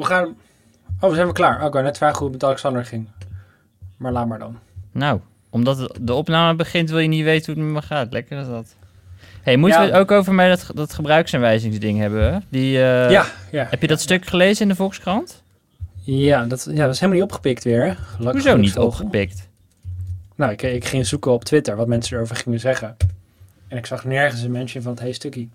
We gaan... Oh, we zijn we klaar. Oh, ik wou net vragen hoe het met Alexander ging. Maar laat maar dan. Nou, omdat de opname begint, wil je niet weten hoe het met me gaat. Lekker is dat. hey, moeten Ja. we het ook over mij dat, dat gebruiksaanwijzingsding hebben? hè? Die, eh, ja, ja. Heb je dat stuk gelezen in de Volkskrant? Ja dat, ja, dat is helemaal niet opgepikt weer. hè? Gelukkig- Hoezo niet opgepikt? Nou, ik, ik ging zoeken op Twitter wat mensen erover gingen zeggen. En ik zag nergens een mention van het hey stukje.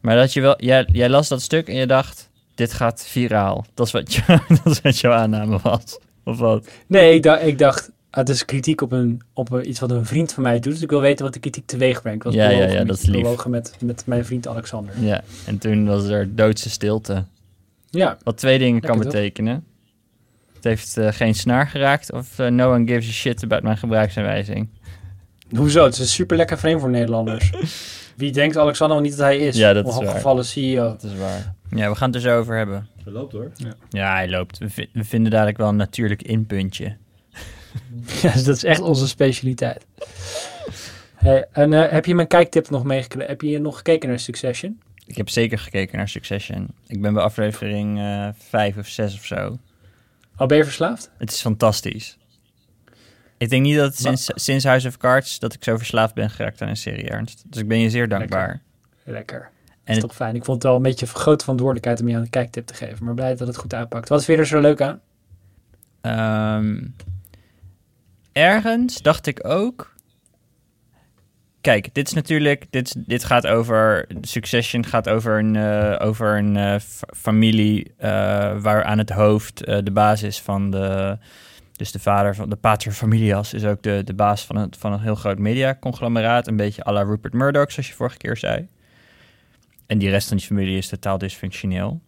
Maar dat je wel, jij, jij las dat stuk en je dacht, dit gaat viraal. Dat is wat, je, dat is wat jouw aanname was. Of wat? Nee, ik dacht, ik dacht ah, het is kritiek op, een, op iets wat een vriend van mij doet. Dus ik wil weten wat de kritiek teweeg brengt. Ik was Ja, ja, ja, dat is lief. met, met mijn vriend Alexander. Ja, en toen was er doodse stilte. Ja, Wat twee dingen kan toch? betekenen. Het heeft eh, geen snaar geraakt of eh, no one gives a shit about mijn gebruiksaanwijzing. hoezo? Het is een super lekker frame voor Nederlanders. Wie denkt Alexander wel niet dat hij is? Ja, dat is waar. CEO. Dat is waar. Ja, we gaan het er zo over hebben. Dat loopt hoor. Ja, hij loopt. We, vi- we vinden dadelijk wel een natuurlijk inpuntje. Ja, dat is echt onze specialiteit. Hey, en eh, heb je mijn kijktip nog meegekregen? Heb je nog gekeken naar Succession? Ik heb zeker gekeken naar Succession. Ik ben bij aflevering eh vijf of zes of zo. Al ben je verslaafd? Het is fantastisch. Ik denk niet dat sinds, sinds House of Cards dat ik zo verslaafd ben geraakt aan een serie Ernst. Dus ik ben je zeer dankbaar. Lekker. En is toch fijn. Ik vond het wel een beetje grote verantwoordelijkheid om je een kijktip te geven. Maar blij dat het goed uitpakt. Wat vind je er zo leuk aan? Ehm, ergens dacht ik ook. Kijk, dit is natuurlijk. Dit, is- dit gaat over. Succession gaat over een, eh, over een eh, fa- familie. eh, waar aan het hoofd de basis van de. Dus de vader van de pater familias is ook de, de baas van, het, van een heel groot mediaconglomeraat. Een beetje à la Rupert Murdoch, zoals je vorige keer zei. En die rest van die familie is totaal dysfunctioneel.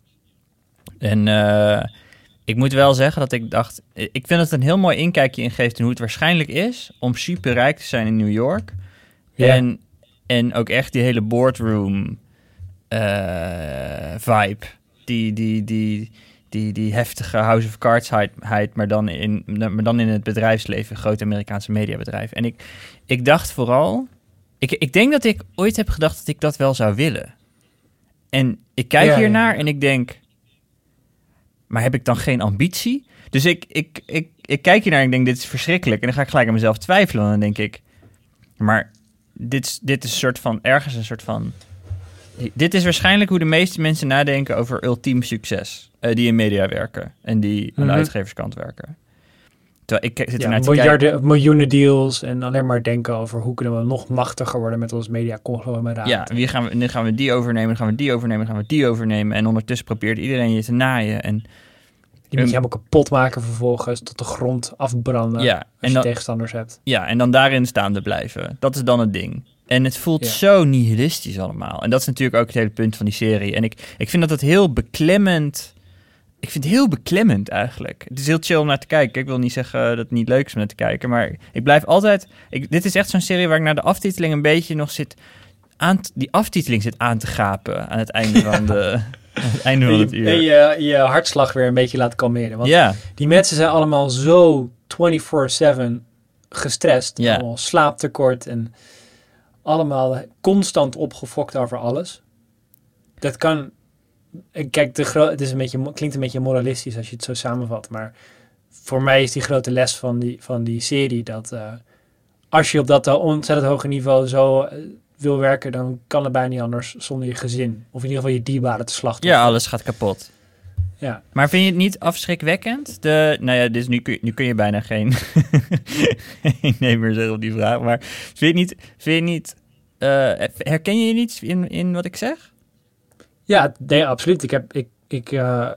En eh, ik moet wel zeggen dat ik dacht... Ik vind het een heel mooi inkijkje in hoe het waarschijnlijk is... om super rijk te zijn in New York. Ja. En, en ook echt die hele boardroom eh, vibe. Die, die, die, die, die heftige House of Cards-heid, maar, dan in, maar dan in het bedrijfsleven. Grote Amerikaanse mediabedrijf. En ik, ik dacht vooral... Ik, ik denk dat ik ooit heb gedacht dat ik dat wel zou willen. En ik kijk Ja, ja, hiernaar en ik denk... Maar heb ik dan geen ambitie? Dus ik, ik, ik, ik kijk hiernaar en ik denk, dit is verschrikkelijk. En dan ga ik gelijk aan mezelf twijfelen. En dan denk ik, maar dit, is- dit is een soort van, ergens een soort van... Dit is waarschijnlijk hoe de meeste mensen nadenken over ultiem succes. eh, die in media werken en die aan de Mhm. uitgeverskant werken. Terwijl ik zit Ja, kijken. miljarden, miljoenen deals en alleen maar denken over hoe kunnen we nog machtiger worden met ons mediaconglomeraat. Ja, wie gaan we, nu gaan we die overnemen, dan gaan we die overnemen, dan gaan we die overnemen. En ondertussen probeert iedereen je te naaien. En, Die moet je helemaal kapot maken vervolgens, tot de grond afbranden ja, als en je dan, tegenstanders hebt. ja, en dan daarin staande blijven. Dat is dan het ding. En het voelt Ja. zo nihilistisch allemaal. En dat is natuurlijk ook het hele punt van die serie. En ik, ik vind dat het heel beklemmend... Ik vind het heel beklemmend eigenlijk. Het is heel chill om naar te kijken. Ik wil niet zeggen dat het niet leuk is om naar te kijken. Maar ik blijf altijd... Ik, dit is echt zo'n serie waar ik naar de aftiteling een beetje nog zit... Aan, die aftiteling zit aan te gapen aan het einde van, de, het einde van het uur. en je, je hartslag weer een beetje laten kalmeren. Want ja, die mensen zijn allemaal zo 24-7 gestrest. Ja. Allemaal slaaptekort en allemaal constant opgefokt over alles. Dat kan... eh, Kijk, de het is een beetje, klinkt een beetje moralistisch als je het zo samenvat. Maar voor mij is die grote les van die, van die serie dat... eh, als je op dat ontzettend hoge niveau zo eh, wil werken... dan kan het bijna niet anders zonder je gezin. Of in ieder geval je dierbaren te slachten. ja, alles gaat kapot. Ja. Maar vind je het niet afschrikwekkend? De, nou ja, dus nu, kun, nu kun je bijna geen, nee meer zeggen op die vraag. Maar vind je niet... Vind je niet herken je je niet in, in wat ik zeg? Ja, nee, absoluut. Ik, heb, ik, ik eh,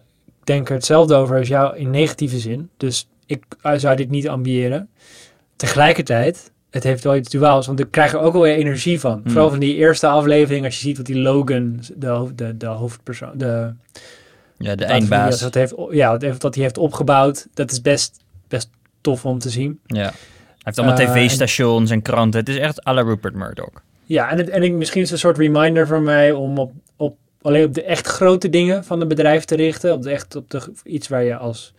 denk er hetzelfde over als jou in negatieve zin. Dus ik eh, zou dit niet ambiëren. Tegelijkertijd, het heeft wel iets duaals, want ik krijg er ook wel weer energie van. Hmm. Vooral van die eerste aflevering, als je ziet wat die Logan, de, de, de hoofdpersoon, de, Ja, de dat eindbaas. Dat heeft, ja, wat hij heeft opgebouwd, dat is best, best tof om te zien. Ja. Hij heeft allemaal Eh, tv-stations en kranten. Het is echt à la Rupert Murdoch. Ja, en, het, en ik, misschien is het een soort reminder voor mij om op, op, alleen op de echt grote dingen van het bedrijf te richten. Op de echt op de, iets waar je als,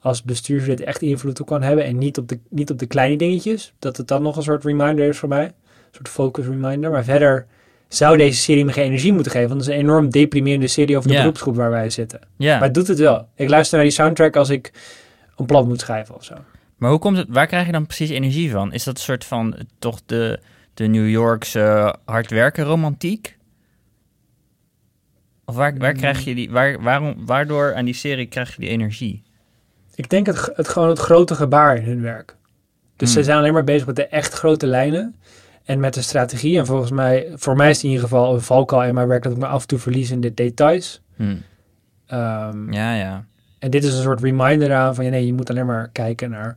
als bestuurslid echt invloed op kan hebben. En niet op, de, niet op de kleine dingetjes. Dat het dan nog een soort reminder is voor mij. Een soort focus reminder. Maar verder zou deze serie me geen energie moeten geven. Want het is een enorm deprimerende serie over de Ja. beroepsgroep waar wij zitten. Maar het doet het wel. Ik luister naar die soundtrack als ik een plan moet schrijven of zo. maar hoe komt het, waar krijg je dan precies energie van? Is dat een soort van toch de, de New Yorkse hard werken romantiek? Of waar, waar Mm. krijg je die, waar, waarom, waardoor aan die serie krijg je die energie? Ik denk het, het gewoon het grote gebaar in hun werk. Dus Hmm. ze zijn alleen maar bezig met de echt grote lijnen. En met de strategie. En volgens mij, voor mij is het in ieder geval een valkuil in mijn werk dat ik me af en toe verlies in de details. Hm. Ehm, Ja, ja. En dit is een soort reminder aan van ja, nee, je moet alleen maar kijken naar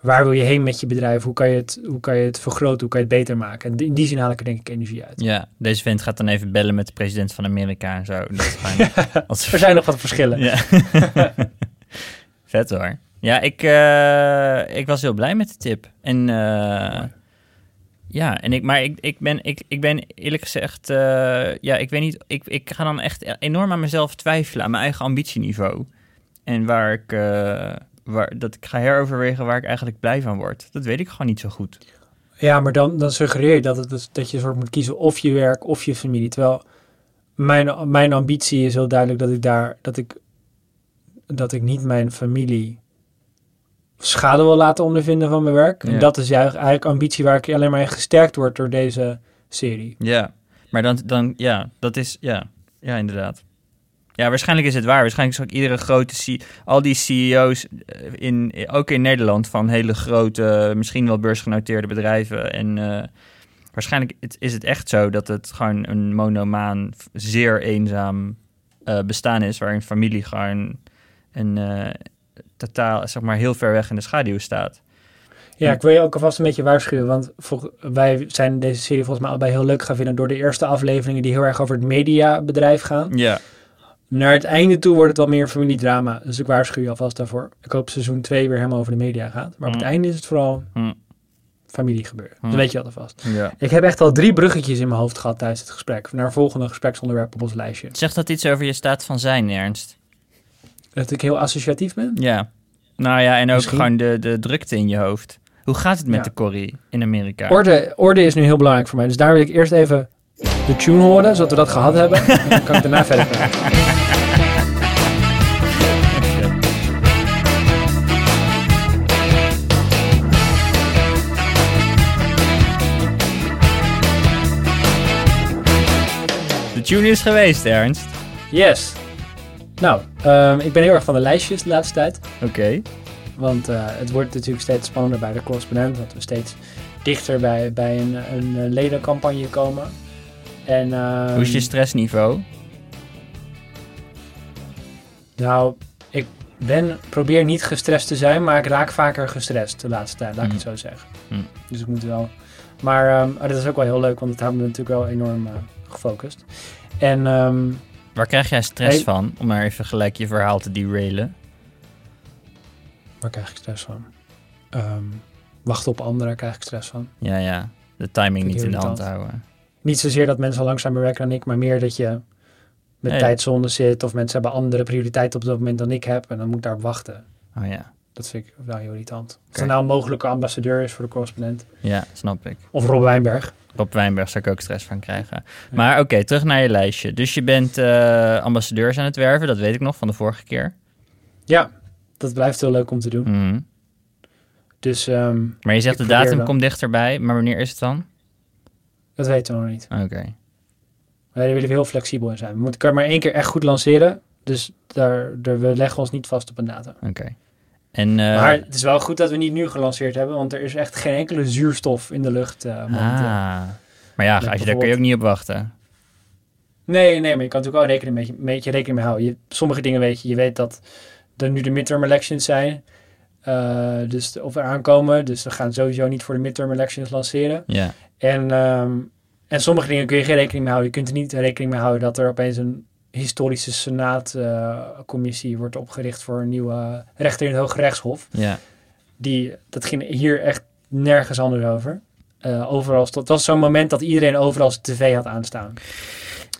waar wil je heen met je bedrijf? Hoe kan je het, hoe kan je het vergroten? Hoe kan je het beter maken? En in die zin haal ik er denk ik energie uit. Ja, deze vent gaat dan even bellen met de president van Amerika en zo. Dat als Er zijn nog wat verschillen. Ja. Vet hoor. Ja, ik, eh, ik was heel blij met de tip. En eh, ja, en ik, maar ik, ik, ben, ik, ik ben eerlijk gezegd, eh, ja, ik weet niet, ik, ik ga dan echt enorm aan mezelf twijfelen, aan mijn eigen ambitieniveau. En waar ik, waar, dat ik ga heroverwegen waar ik eigenlijk blij van word. Dat weet ik gewoon niet zo goed. Ja, maar dan, dan suggereer je dat, het, dat je soort moet kiezen of je werk of je familie. Terwijl mijn, mijn ambitie is heel duidelijk dat ik daar dat ik, dat ik niet mijn familie schade wil laten ondervinden van mijn werk. Ja. En dat is juist eigenlijk ambitie waar ik alleen maar in gesterkt word door deze serie. Ja, maar dan, dan ja, dat is, ja, ja, inderdaad. Ja, waarschijnlijk is het waar. Waarschijnlijk is ook iedere grote, al die CEO's, eh, in, ook in Nederland, van hele grote, misschien wel beursgenoteerde bedrijven. En eh, waarschijnlijk is het echt zo dat het gewoon een monomaan, zeer eenzaam eh, bestaan is, waarin familie gewoon een totaal, zeg maar, heel ver weg in de schaduw staat. Ja, ik wil je ook alvast een beetje waarschuwen, want vol- wij zijn deze serie volgens mij allebei heel leuk gaan vinden door de eerste afleveringen die heel erg over het mediabedrijf gaan. Ja, Naar het einde toe wordt het wel meer familiedrama, dus ik waarschuw je alvast daarvoor. Ik hoop seizoen 2 weer helemaal over de media gaat, maar op het Mm. einde is het vooral Mm. familiegebeuren. Mm. Dat weet je al alvast. ja. Ik heb echt al drie bruggetjes in mijn hoofd gehad tijdens het gesprek, naar volgende gespreksonderwerp op ons lijstje. Zegt dat iets over je staat van zijn, Ernst? Dat ik heel associatief ben? Ja. Nou ja, en ook Misschien. gewoon de, de drukte in je hoofd. Hoe gaat het met Ja. de Corrie in Amerika? Orde, orde is nu heel belangrijk voor mij, dus daar wil ik eerst even de tune horen, zodat we dat gehad hebben. en dan kan ik daarna verder praten. Tune is geweest, Ernst. Yes. Nou, ehm, ik ben heel erg van de lijstjes de laatste tijd. Oké. Want eh, het wordt natuurlijk steeds spannender bij de correspondent. Dat we steeds dichter bij, bij een, een ledencampagne komen. En, ehm, Hoe is je stressniveau? Nou, ik ben, probeer niet gestrest te zijn, maar ik raak vaker gestrest de laatste tijd, laat ik het zo zeggen. Mm. Dus ik moet wel. Maar ah, dat is ook wel heel leuk, want het houdt me natuurlijk wel enorm eh, gefocust. En ehm, Waar krijg jij stress Hey. van? Om maar even gelijk je verhaal te derailen. waar krijg ik stress van? Ehm, wachten op anderen krijg ik stress van. Ja, ja. De timing niet in de hand houden. Niet zozeer dat mensen langzamer werken dan ik, maar meer dat je met Nee. tijdzone zit of mensen hebben andere prioriteiten op dat moment dan ik heb en dan moet ik daarop wachten. Oh ja. Dat vind ik wel heel irritant. Als er nou een mogelijke ambassadeur is voor de correspondent. Ja, snap ik. Of Rob Wijnberg. Rob Wijnberg zou ik ook stress van krijgen. Maar oké, terug naar je lijstje. Dus je bent eh, ambassadeurs aan het werven, dat weet ik nog van de vorige keer. Ja, dat blijft heel leuk om te doen. Mhm. Dus ehm, Maar je zegt de datum dan. komt dichterbij, maar wanneer is het dan? dat weten we nog niet. Oké. Maar daar willen we heel flexibel in zijn. We moeten maar één keer echt goed lanceren. Dus daar, daar, we leggen ons niet vast op een datum. Oké. En, eh, maar het is wel goed dat we niet nu gelanceerd hebben. Want er is echt geen enkele zuurstof in de lucht. eh, ah. Maar ja, als je, daar kun je ook niet op wachten. Nee, nee, maar je kan natuurlijk wel rekening met je, een beetje rekening mee houden. Je, sommige dingen weet je. Je weet dat er nu de midterm elections zijn. eh, dus of er aankomen. Dus we gaan sowieso niet voor de midterm elections lanceren. Ja. En, ehm, en sommige dingen kun je geen rekening mee houden. Je kunt er niet rekening mee houden dat er opeens een historische senaatcommissie wordt opgericht voor een nieuwe rechter in het Hoge Rechtshof. Ja. Die, dat ging hier echt nergens anders over. Eh, overal stond, het was zo'n moment dat iedereen overal zijn tv had aanstaan.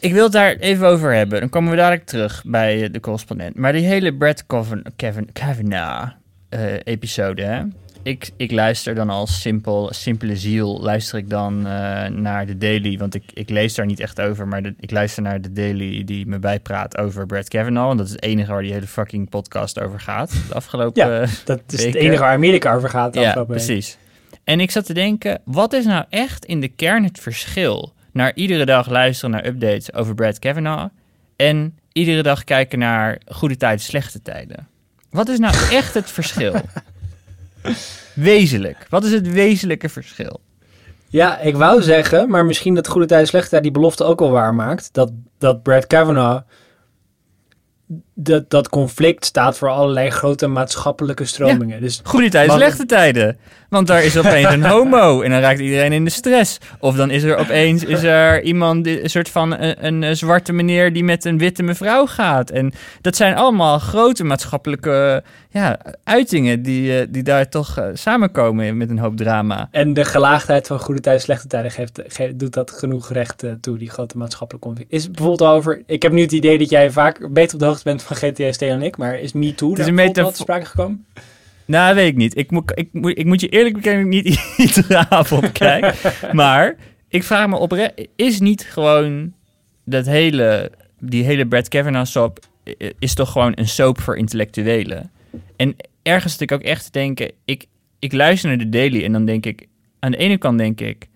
Ik wil het daar even over hebben. Dan komen we dadelijk terug bij eh, de correspondent. Maar die hele Brett Kavanaugh, Ik, ik luister dan als simpel, simpele ziel, luister ik dan eh, naar de daily. Want ik, ik lees daar niet echt over, maar de- ik luister naar de daily die me bijpraat over Brad Kavanaugh. Want dat is het enige waar die hele fucking podcast over gaat. De afgelopen Ja, Dat is het enige waar Amerika over gaat. de ja, precies. En ik zat te denken, wat is nou echt in de kern het verschil? Naar iedere dag luisteren naar updates over Brad Kavanaugh en iedere dag kijken naar goede tijden, slechte tijden. Wat is nou echt het verschil? Wezenlijk. Wat is het wezenlijke verschil? Ja, ik wou zeggen, maar misschien dat Goede Tijden Slechte Tijden die belofte ook wel waar maakt. Dat, dat Brad Kavanaugh, dat, dat conflict staat voor allerlei grote maatschappelijke stromingen. Dus Goede tijden, slechte tijden. Want daar is opeens een homo en dan raakt iedereen in de stress. Of dan is er opeens is er iemand, een soort van een, een, een zwarte meneer die met een witte mevrouw gaat. En dat zijn allemaal grote maatschappelijke ja, uitingen die, eh, die daar toch eh, samenkomen met een hoop drama. En de gelaagdheid van goede tijden, slechte tijden geeft, ge- doet dat genoeg recht eh, toe, die grote maatschappelijke conflict. Is bijvoorbeeld over, ik heb nu het idee dat jij vaak beter op de hoogte bent van GTSD dan ik, maar is Me Too Het is daar een metafoor- te sprake gekomen? Nou, weet ik niet. Ik moet, ik, moet, ik moet je eerlijk bekennen niet iedere avond kijk. maar ik vraag me oprecht, is niet gewoon dat hele, die hele Brad Kavanaugh soap is toch gewoon een soap voor intellectuelen? En ergens zit ik ook echt te denken, ik, ik luister naar de Daily en dan denk ik, aan de ene kant denk ik,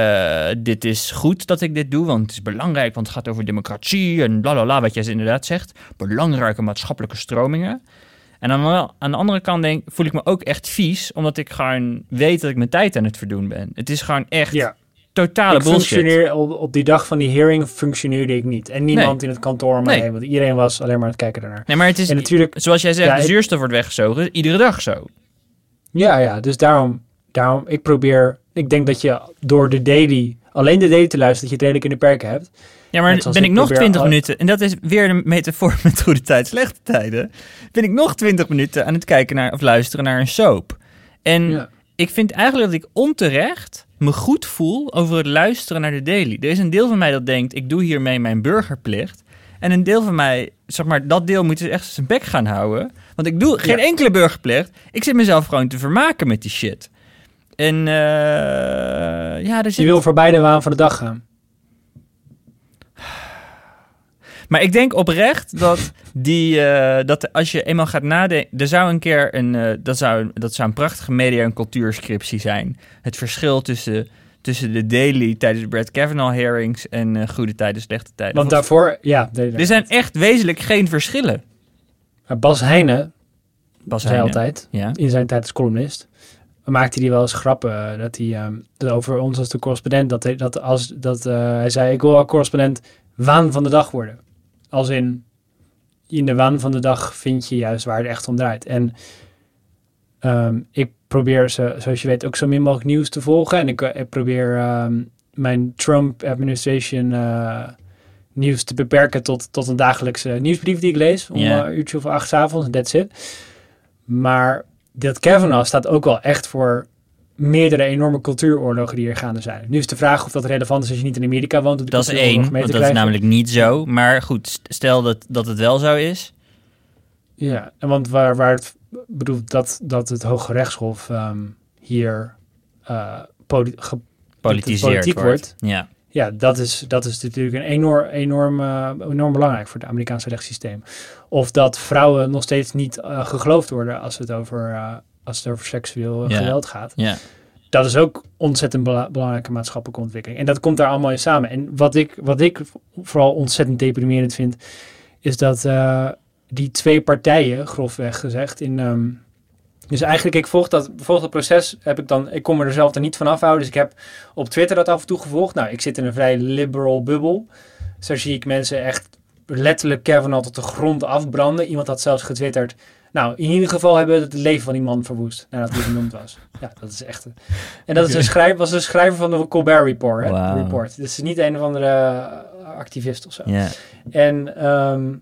eh, dit is goed dat ik dit doe, want het is belangrijk, want het gaat over democratie en bla bla bla, wat jij inderdaad zegt. Belangrijke maatschappelijke stromingen. En aan de, aan de andere kant denk, voel ik me ook echt vies, omdat ik gewoon weet dat ik mijn tijd aan het verdoen ben. Het is gewoon echt Ja, totale ik bullshit. functioneer op, op die dag van die hearing functioneerde ik niet. En niemand in het kantoor om Nee. heen, want iedereen was alleen maar aan het kijken daarnaar. Nee, maar het is, En natuurlijk, zoals jij zegt, Ja, de zuurstof wordt weggezogen, iedere dag zo. ja, ja, dus daarom, daarom, ik probeer, ik denk dat je door de daily, alleen de daily te luisteren, dat je het redelijk in de perken hebt. Ja, maar ben ik ik nog probeer 20 al- minuten, en dat is weer een metafoor met goede tijd, slechte tijden, ben ik nog 20 minuten aan het kijken naar of luisteren naar een soap. En Ja. ik vind eigenlijk dat ik onterecht me goed voel over het luisteren naar de daily. Er is een deel van mij dat denkt, ik doe hiermee mijn burgerplicht. En een deel van mij, zeg maar, dat deel moet dus echt zijn bek gaan houden. Want ik doe geen Ja. enkele burgerplicht. Ik zit mezelf gewoon te vermaken met die shit. En eh ja, er Je wil voorbij de waan van de dag gaan. Maar ik denk oprecht dat, die, eh, dat als je eenmaal gaat nadenken... Er zou een keer een... eh, dat, zou, dat zou een prachtige media- en cultuurscriptie zijn. Het verschil tussen, tussen de daily tijdens Brad Kavanaugh hearings... en goede tijden, slechte tijden. Want daarvoor, ja, er zijn echt wezenlijk geen verschillen. Maar Bas Heijnen Bas zei Heijnen. altijd, Ja. in zijn tijd als columnist, maakte hij wel eens grappen eh, dat hij ehm, over ons als de correspondent, dat hij, dat als, dat, eh, hij zei, ik wil correspondent waan van de dag worden. Als in, in de waan van de dag vind je juist waar het echt om draait. En ehm, ik probeer, ze, zoals je weet, ook zo min mogelijk nieuws te volgen. En ik, eh, ik probeer ehm, mijn Trump-administration nieuws te beperken tot, tot een dagelijkse nieuwsbrief die ik lees. Om eh, een uurtje of acht 's avonds, that's it. Maar dat Kavanaugh staat ook wel echt voor meerdere enorme cultuuroorlogen die er gaande zijn. Nu is de vraag of dat relevant is als je niet in Amerika woont. om Dat is één, want dat is namelijk niet zo. Maar goed, st- stel dat, dat het wel zo is. Ja, en want waar, waar het bedoelt dat, dat het Hoge Rechtshof ehm, hier Politiseerd politiek wordt. Ja. Ja, dat is, dat is natuurlijk een enorm, enorm, eh, enorm belangrijk voor het Amerikaanse rechtssysteem. Of dat vrouwen nog steeds niet eh, geloofd worden als het over, eh, als het over seksueel geweld gaat. ja. Dat is ook ontzettend bela- belangrijke maatschappelijke ontwikkeling. En dat komt daar allemaal in samen. En wat ik, wat ik vooral ontzettend deprimerend vind, is dat die twee partijen, grofweg gezegd, in. ehm, dus eigenlijk, ik volg dat, volg dat proces, heb ik dan, ik kom er zelf er niet van afhouden. Dus ik heb op Twitter dat af en toe gevolgd. Nou, ik zit in een vrij liberal bubbel. Dus daar zie ik mensen echt letterlijk Kavanaugh tot de grond afbranden. Iemand had zelfs getwitterd. Nou, in ieder geval hebben we het leven van die man verwoest. Nadat hij genoemd was. Ja, dat is echt... een- En dat is een schrijver, was een schrijver van de Colbert Report. Hè? Report. Dus niet een of andere eh, activist of zo. ja. En, ehm,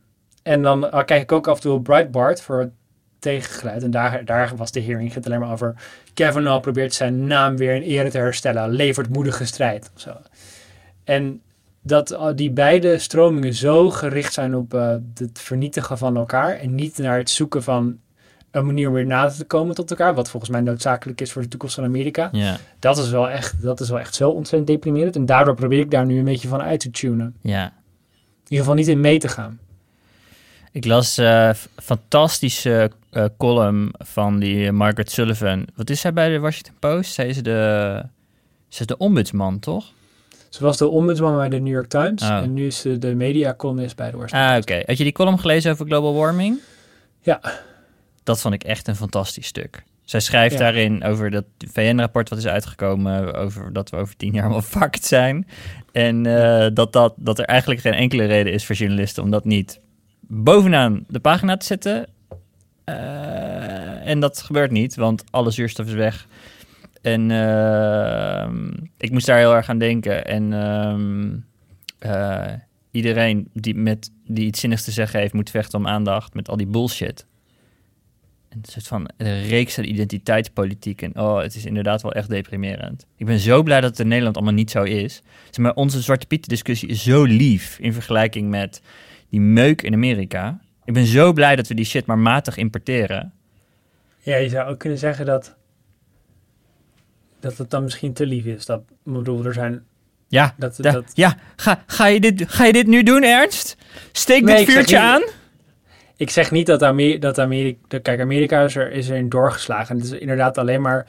en dan eh, kijk ik ook af en toe op Breitbart voor het tegengeluid. En daar, daar was de hearing het alleen maar over... Kavanaugh probeert zijn naam weer in ere te herstellen. Levert moedige strijd. Of zo. En dat eh, die beide stromingen zo gericht zijn op eh, het vernietigen van elkaar... en niet naar het zoeken van een manier om weer nader te komen tot elkaar. Wat volgens mij noodzakelijk is voor de toekomst van Amerika. Dat is wel echt, dat is wel echt zo ontzettend deprimerend. En daardoor probeer ik daar nu een beetje van uit te tunen. ja. In ieder geval niet in mee te gaan. Ik las een fantastische eh, column van die Margaret Sullivan. Wat is zij bij de Washington Post? Zij is de, ze is de ombudsman, toch? Ze was de ombudsman bij de New York Times. Oh. En nu is ze de mediacolumnist bij de Washington Ah, oké. Had je die column gelezen over global warming? Ja. Dat vond ik echt een fantastisch stuk. Zij schrijft Ja. daarin over dat VN-rapport wat is uitgekomen... over dat we over tien jaar allemaal fucked zijn. En eh, dat, dat, dat er eigenlijk geen enkele reden is voor journalisten... om dat niet bovenaan de pagina te zetten. Eh, en dat gebeurt niet, want alle zuurstof is weg. En ehm, ik moest daar heel erg aan denken. En ehm, eh, iedereen die, met, die iets zinnigs te zeggen heeft... moet vechten om aandacht met al die bullshit. En een soort van reeks aan identiteitspolitiek. En oh, het is inderdaad wel echt deprimerend. Ik ben zo blij dat het in Nederland allemaal niet zo is. Zeg maar, onze Zwarte Piet discussie is zo lief in vergelijking met die meuk in Amerika. Ik ben zo blij dat we die shit maar matig importeren. Ja, je zou ook kunnen zeggen dat, dat het dan misschien te lief is. Dat, bedoel, er zijn... Ja, Dat, da- dat, ja. Ga, ga, je dit, ga je dit nu doen, Ernst? Steek Nee, dit vuurtje niet- aan? Ik zeg niet dat, Amer dat Amerika... Kijk, Amerika is, er, is erin doorgeslagen. Het is inderdaad alleen maar...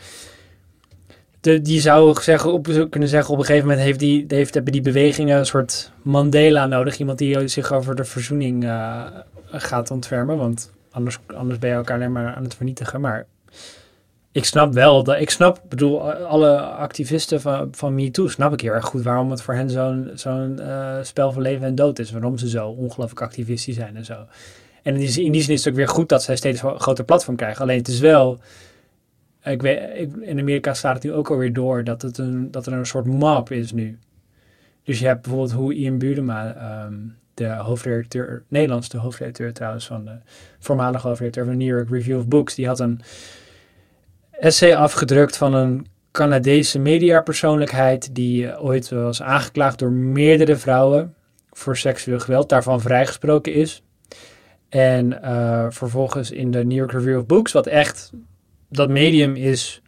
De, die zou zeggen, op, kunnen zeggen, op een gegeven moment heeft die, heeft, hebben die bewegingen een soort Mandela nodig. Iemand die zich over de verzoening eh, gaat ontfermen. Want anders, anders ben je elkaar alleen maar aan het vernietigen. Maar ik snap wel, dat, ik snap, bedoel, alle activisten van, van MeToo snap ik heel erg goed waarom het voor hen zo'n zo'n eh, spel van leven en dood is. Waarom ze zo ongelooflijk activistisch zijn en zo. En in die, in die zin is het ook weer goed dat zij steeds groter platform krijgen. Alleen het is wel, ik weet, in Amerika staat het nu ook alweer door dat, het een, dat er een soort mob is nu. Dus je hebt bijvoorbeeld hoe Ian Budema, ehm, de hoofdredacteur, Nederlands de hoofdredacteur trouwens van de voormalige hoofdredacteur van New York Review of Books, die had een essay afgedrukt van een Canadese mediapersoonlijkheid die eh, ooit was aangeklaagd door meerdere vrouwen voor seksueel geweld, daarvan vrijgesproken is. En eh, vervolgens in de New York Review of Books, wat echt, dat medium is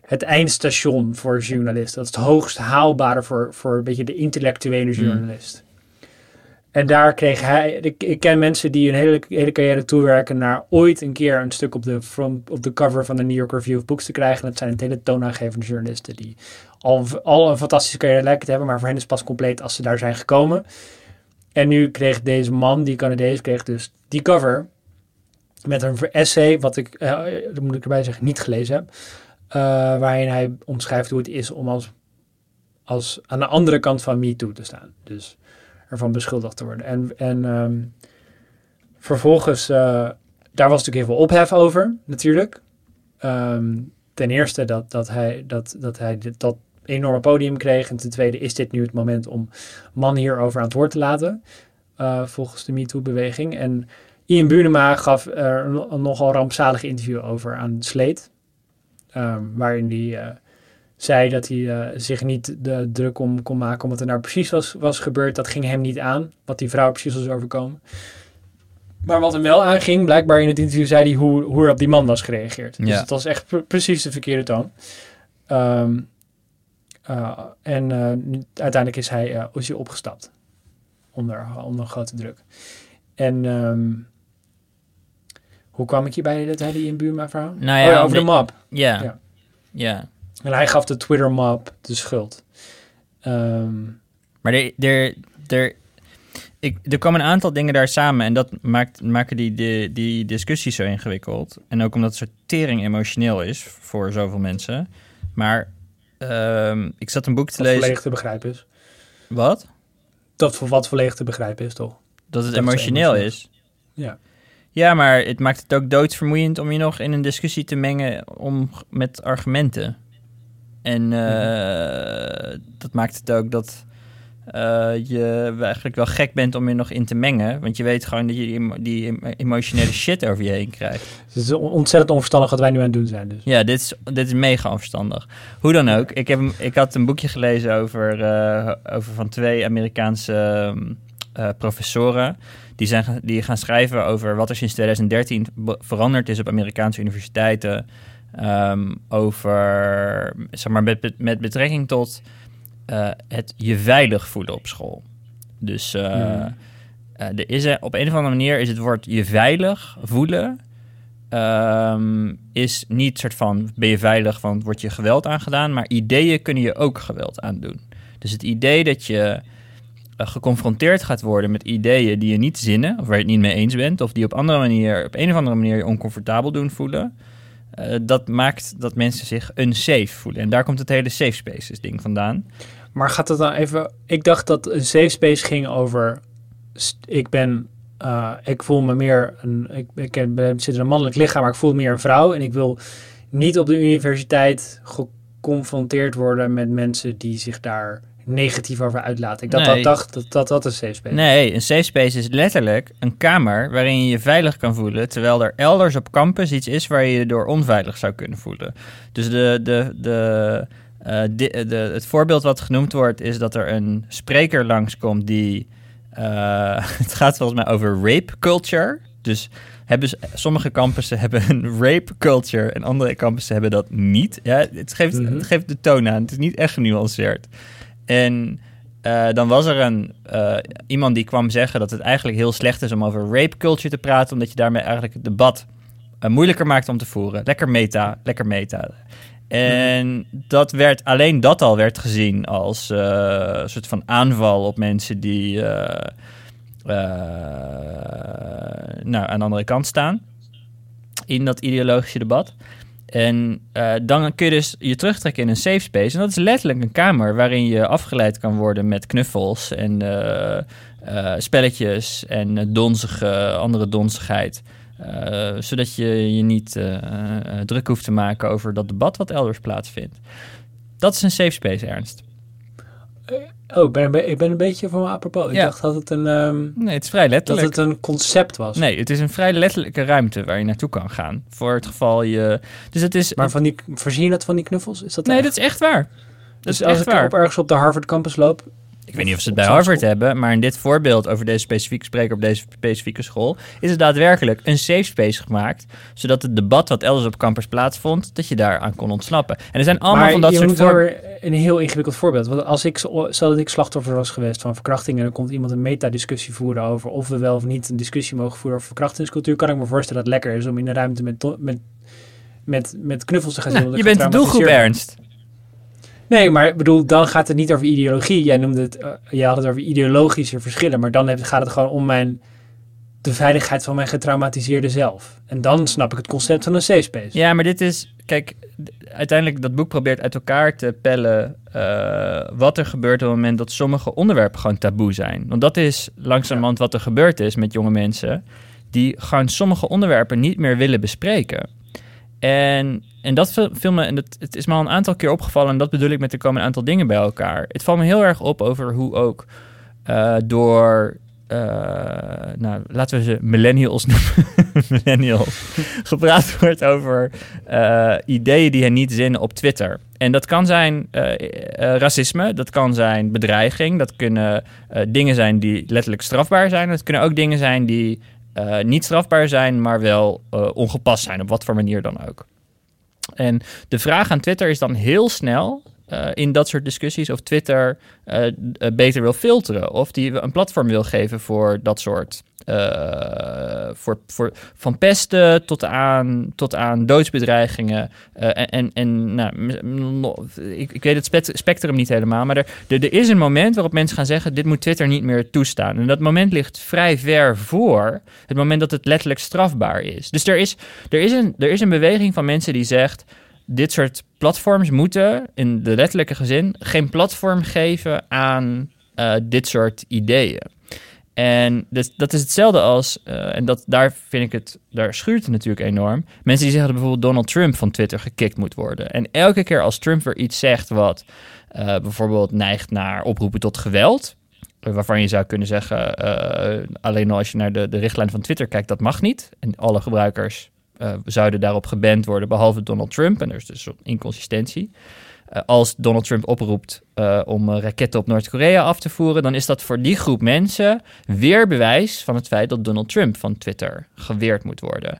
het eindstation voor journalisten. Dat is het hoogst haalbare voor, voor een beetje de intellectuele Hmm. journalist. En daar kreeg hij, ik, ken mensen die hun hele, hele carrière toewerken naar ooit een keer een stuk op de, front, op de cover van de New York Review of Books te krijgen. Dat zijn het hele toonaangevende journalisten die al, al een fantastische carrière lijken te hebben, maar voor hen is pas compleet als ze daar zijn gekomen. En nu kreeg deze man, die Canadees, kreeg dus die cover met een essay, wat ik, eh, dat moet ik erbij zeggen, niet gelezen heb. eh, waarin hij omschrijft hoe het is om als, als aan de andere kant van MeToo te staan. Dus ervan beschuldigd te worden. En, en ehm, vervolgens, eh, daar was natuurlijk heel veel ophef over, natuurlijk. Ehm, ten eerste dat, dat hij, dat, dat, hij dat enorme podium kreeg. En ten tweede is dit nu het moment om man hierover aan het woord te laten. eh, volgens de MeToo-beweging. En Ian Bunema gaf er een, nogal rampzalig interview over aan Sleet. ehm, waarin hij eh, zei dat hij eh, zich niet de druk om kon maken om wat er nou precies was, was gebeurd. Dat ging hem niet aan, wat die vrouw precies was overkomen. Maar wat hem wel aanging, blijkbaar in het interview zei hij hoe, hoe er op die man was gereageerd. Dus het was echt pre- precies de verkeerde toon. Ehm, eh, en eh, nu- uiteindelijk is hij, is hij opgestapt. Onder, onder grote druk. En ehm, hoe kwam ik hierbij, dat hele in Buma verhaal? Nou ja, oh ja, over de omdat- map. Ja. Ja. ja. En hij gaf de Twitter map de schuld. Ehm, Maar er, er, er, ik, er komen een aantal dingen daar samen en dat maakt, maken die, die, die discussie zo ingewikkeld. En ook omdat het soort tering emotioneel is voor zoveel mensen. Maar ehm, ik zat een boek te wat lezen. volledig te begrijpen is. Wat? Dat voor wat volledig te begrijpen is, toch? Dat het Dat emotioneel is. Ja. Ja, maar het maakt het ook doodsvermoeiend om je nog in een discussie te mengen om, met argumenten. En eh, dat maakt het ook dat eh, je eigenlijk wel gek bent om je nog in te mengen. Want je weet gewoon dat je die, emo- die emo- emotionele shit over je heen krijgt. Het is ontzettend onverstandig wat wij nu aan het doen zijn. Dus. Ja, dit is, dit is mega onverstandig. Hoe dan ook, ik, heb, ik had een boekje gelezen over, eh, over van twee Amerikaanse ehm, eh, professoren. Die, zijn, die gaan schrijven over wat er sinds 2013 be- veranderd is op Amerikaanse universiteiten. Ehm, over, zeg maar, met, met- betrekking tot eh, het je veilig voelen op school. Dus eh, Hmm. eh, er is er, op een of andere manier is het woord je veilig voelen. ehm, is niet soort van ben je veilig, want wordt je geweld aangedaan. Maar ideeën kunnen je ook geweld aandoen. Dus het idee dat je geconfronteerd gaat worden met ideeën die je niet zinnen, of waar je het niet mee eens bent, of die op andere manier, op een of andere manier je oncomfortabel doen voelen. Eh, dat maakt dat mensen zich unsafe voelen. En daar komt het hele safe spaces ding vandaan. Maar gaat het dan even... Ik dacht dat een safe space ging over... Ik ben... eh, ik voel me meer... Een, ik, ik ben, zit in een mannelijk lichaam, maar ik voel me meer een vrouw. En ik wil niet op de universiteit geconfronteerd worden met mensen die zich daar negatief over uitlaten. Ik dacht, Nee. dat, dacht dat, dat dat een safe space Nee, een safe space is letterlijk een kamer waarin je je veilig kan voelen, terwijl er elders op campus iets is waar je je door onveilig zou kunnen voelen. Dus de, de, de, eh, di- de, het voorbeeld wat genoemd wordt is dat er een spreker langskomt die. eh, het gaat volgens mij over rape culture. Dus hebben ze- sommige campussen hebben een rape culture en andere campussen hebben dat niet. Ja, het, geeft, Mhm. het geeft de toon aan. Het is niet echt genuanceerd. En eh, dan was er een, eh, iemand die kwam zeggen dat het eigenlijk heel slecht is om over rape culture te praten, omdat je daarmee eigenlijk het debat eh, moeilijker maakt om te voeren. Lekker meta, lekker meta. En dat werd, alleen dat al werd gezien als een soort van aanval op mensen die nou, aan de andere kant staan in dat ideologische debat. En eh, dan kun je dus je terugtrekken in een safe space. En dat is letterlijk een kamer waarin je afgeleid kan worden met knuffels en eh, eh, spelletjes en donzige, andere donzigheid. Zodat je je niet druk hoeft te maken over dat debat wat elders plaatsvindt. Dat is een safe space, Ernst. Oh, ik ben, ik ben een beetje van me apropos. Ik Ja. dacht dat het een, ehm, Nee, het is vrij dat letterlijk. het een concept was. Nee, het is een vrij letterlijke ruimte waar je naartoe kan gaan. Voor het geval je... Dus het is... Maar van die, voorzien je dat van die knuffels? Is dat nee, echt? dat is echt waar. Dat dus is als ik waar. op ergens op de Harvard campus loop, Ik weet niet of ze het bij Harvard hebben, maar in dit voorbeeld over deze specifieke spreker op deze specifieke school is het daadwerkelijk een safe space gemaakt, zodat het debat wat elders op campus plaatsvond, dat je daar aan kon ontsnappen. En er zijn allemaal maar van dat je soort een heel ingewikkeld voorbeeld. Want als ik, zo- stel dat ik slachtoffer was geweest van verkrachting en dan komt iemand een metadiscussie voeren over of we wel of niet een discussie mogen voeren over verkrachtingscultuur, kan ik me voorstellen dat het lekker is om in de ruimte met, met, met, met knuffels te gaan zitten. Nou, je bent de doelgroep. Ernst. Nee, maar ik bedoel, dan gaat het niet over ideologie. Jij noemde het, eh, jij had het over ideologische verschillen, maar dan gaat het gewoon om mijn, de veiligheid van mijn getraumatiseerde zelf. En dan snap ik het concept van een safe space. Ja, maar dit is... Kijk, uiteindelijk dat boek probeert uit elkaar te pellen eh, wat er gebeurt op het moment dat sommige onderwerpen gewoon taboe zijn. Want dat is langzamerhand wat er gebeurd is met jonge mensen die gewoon sommige onderwerpen niet meer willen bespreken. En, en dat viel me, en dat, het is me al een aantal keer opgevallen, en dat bedoel ik met er komen een aantal dingen bij elkaar. Het valt me heel erg op over hoe ook eh, door, eh, nou, laten we ze millennials noemen, millennials, gepraat wordt over eh, ideeën die hen niet zinnen op Twitter. En dat kan zijn racisme, dat kan zijn bedreiging, dat kunnen dingen zijn die letterlijk strafbaar zijn. Dat kunnen ook dingen zijn die eh, niet strafbaar zijn, maar wel eh, ongepast zijn, op wat voor manier dan ook. En de vraag aan Twitter is dan heel snel eh, in dat soort discussies of Twitter beter wil filteren of die een platform wil geven voor dat soort. Eh, voor, voor, van pesten tot aan, tot aan doodsbedreigingen. eh, en en, nou, ik, ik weet het spect- spectrum niet helemaal. Maar er, er, er is een moment waarop mensen gaan zeggen: dit moet Twitter niet meer toestaan. En dat moment ligt vrij ver voor het moment dat het letterlijk strafbaar is. Dus er is, er is, een, er is een beweging van mensen die zegt: dit soort platforms moeten in de letterlijke gezin geen platform geven aan eh, dit soort ideeën. En dat is hetzelfde als, eh, en dat, daar vind ik het, daar schuurt het natuurlijk enorm. Mensen die zeggen dat bijvoorbeeld Donald Trump van Twitter gekikt moet worden. En elke keer als Trump weer iets zegt wat eh, bijvoorbeeld neigt naar oproepen tot geweld, eh, waarvan je zou kunnen zeggen, alleen al als je naar de, de richtlijn van Twitter kijkt, dat mag niet. En alle gebruikers zouden daarop geband worden, behalve Donald Trump. En er is dus een inconsistentie. Eh, als Donald Trump oproept uh, om raketten op Noord-Korea af te voeren, dan is dat voor die groep mensen weer bewijs van het feit dat Donald Trump van Twitter geweerd moet worden.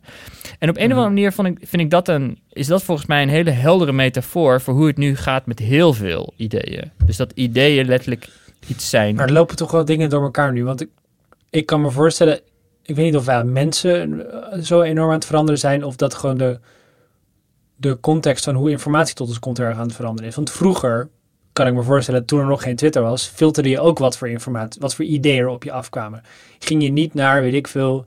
En op een of andere manier vond ik, vind ik dat een, is dat volgens mij een hele heldere metafoor voor hoe het nu gaat met heel veel ideeën. Dus dat ideeën letterlijk iets zijn. Maar er lopen toch wel dingen door elkaar nu, want ik, ik kan me voorstellen, ik weet niet of wij mensen zo enorm aan het veranderen zijn of dat gewoon de de context van hoe informatie tot ons komt erg aan het veranderen is. Want vroeger, kan ik me voorstellen, toen er nog geen Twitter was, filterde je ook wat voor informatie, wat voor ideeën er op je afkwamen. Ging je niet naar, weet ik veel,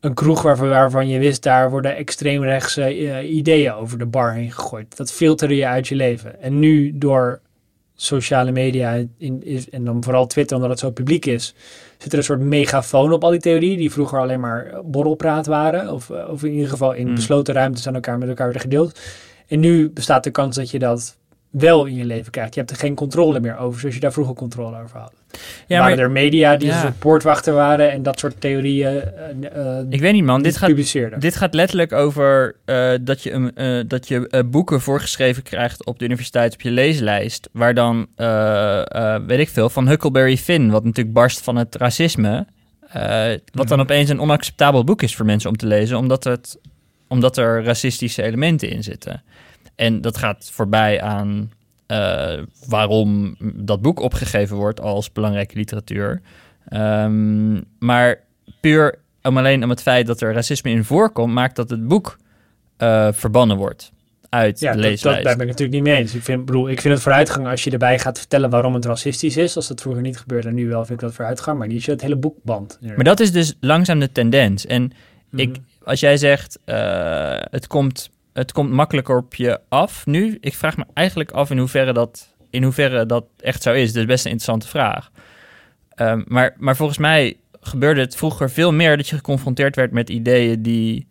een kroeg waarvan, je wist, daar worden extreemrechtse uh, ideeën over de bar heen gegooid. Dat filterde je uit je leven. En nu door sociale media in, en dan vooral Twitter, omdat het zo publiek is, zit er een soort megafoon op al die theorieën die vroeger alleen maar borrelpraat waren. Of, eh, of in ieder geval in hmm. besloten ruimtes aan elkaar met elkaar werden gedeeld. En nu bestaat de kans dat je dat wel in je leven krijgt. Je hebt er geen controle meer over, zoals je daar vroeger controle over had. Ja, waren er media die ja. een poortwachter waren en dat soort theorieën uh, Ik weet niet man, dit gaat, dit gaat letterlijk over uh, dat je, uh, dat je boeken voorgeschreven krijgt op de universiteit op je leeslijst, waar dan, weet ik veel, van Huckleberry Finn, wat natuurlijk barst van het racisme, wat dan mhm. opeens een onacceptabel boek is voor mensen om te lezen, omdat, het, omdat er racistische elementen in zitten. En dat gaat voorbij aan uh, waarom dat boek opgegeven wordt als belangrijke literatuur. Um, maar puur om alleen om het feit dat er racisme in voorkomt, maakt dat het boek uh, verbannen wordt uit ja, de leeslijst. Dat, daar ben ik natuurlijk niet mee eens. Ik vind, bedoel, ik vind het vooruitgang als je erbij gaat vertellen waarom het racistisch is. Als dat vroeger niet gebeurde en nu wel, vind ik dat vooruitgang. Maar niet als je het hele boek band. Maar dat is dus langzaam de tendens. En ik, mhm. als jij zegt, uh, het komt het komt makkelijker op je af nu. Ik vraag me eigenlijk af in hoeverre dat, in hoeverre dat echt zo is. Dat is best een interessante vraag. Um, maar, maar volgens mij gebeurde het vroeger veel meer dat je geconfronteerd werd met ideeën die.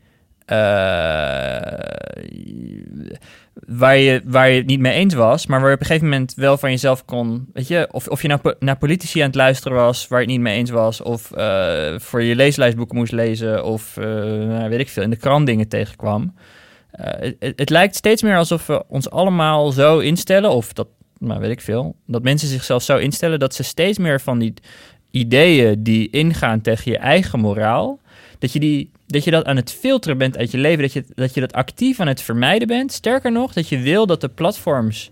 Uh, waar, je, waar je het niet mee eens was, maar waar je op een gegeven moment wel van jezelf kon. Weet je, of, of je nou naar politici aan het luisteren was waar je het niet mee eens was, of uh, voor je leeslijstboeken moest lezen, of uh, weet ik veel, in de krant dingen tegenkwam. Uh, het, lijkt steeds meer alsof we ons allemaal zo instellen, of dat, nou weet ik veel, dat mensen zichzelf zo instellen dat ze steeds meer van die ideeën die ingaan tegen je eigen moraal, dat je, die, dat, je dat aan het filteren bent uit je leven, dat je, dat je dat actief aan het vermijden bent. Sterker nog, dat je wil dat de platforms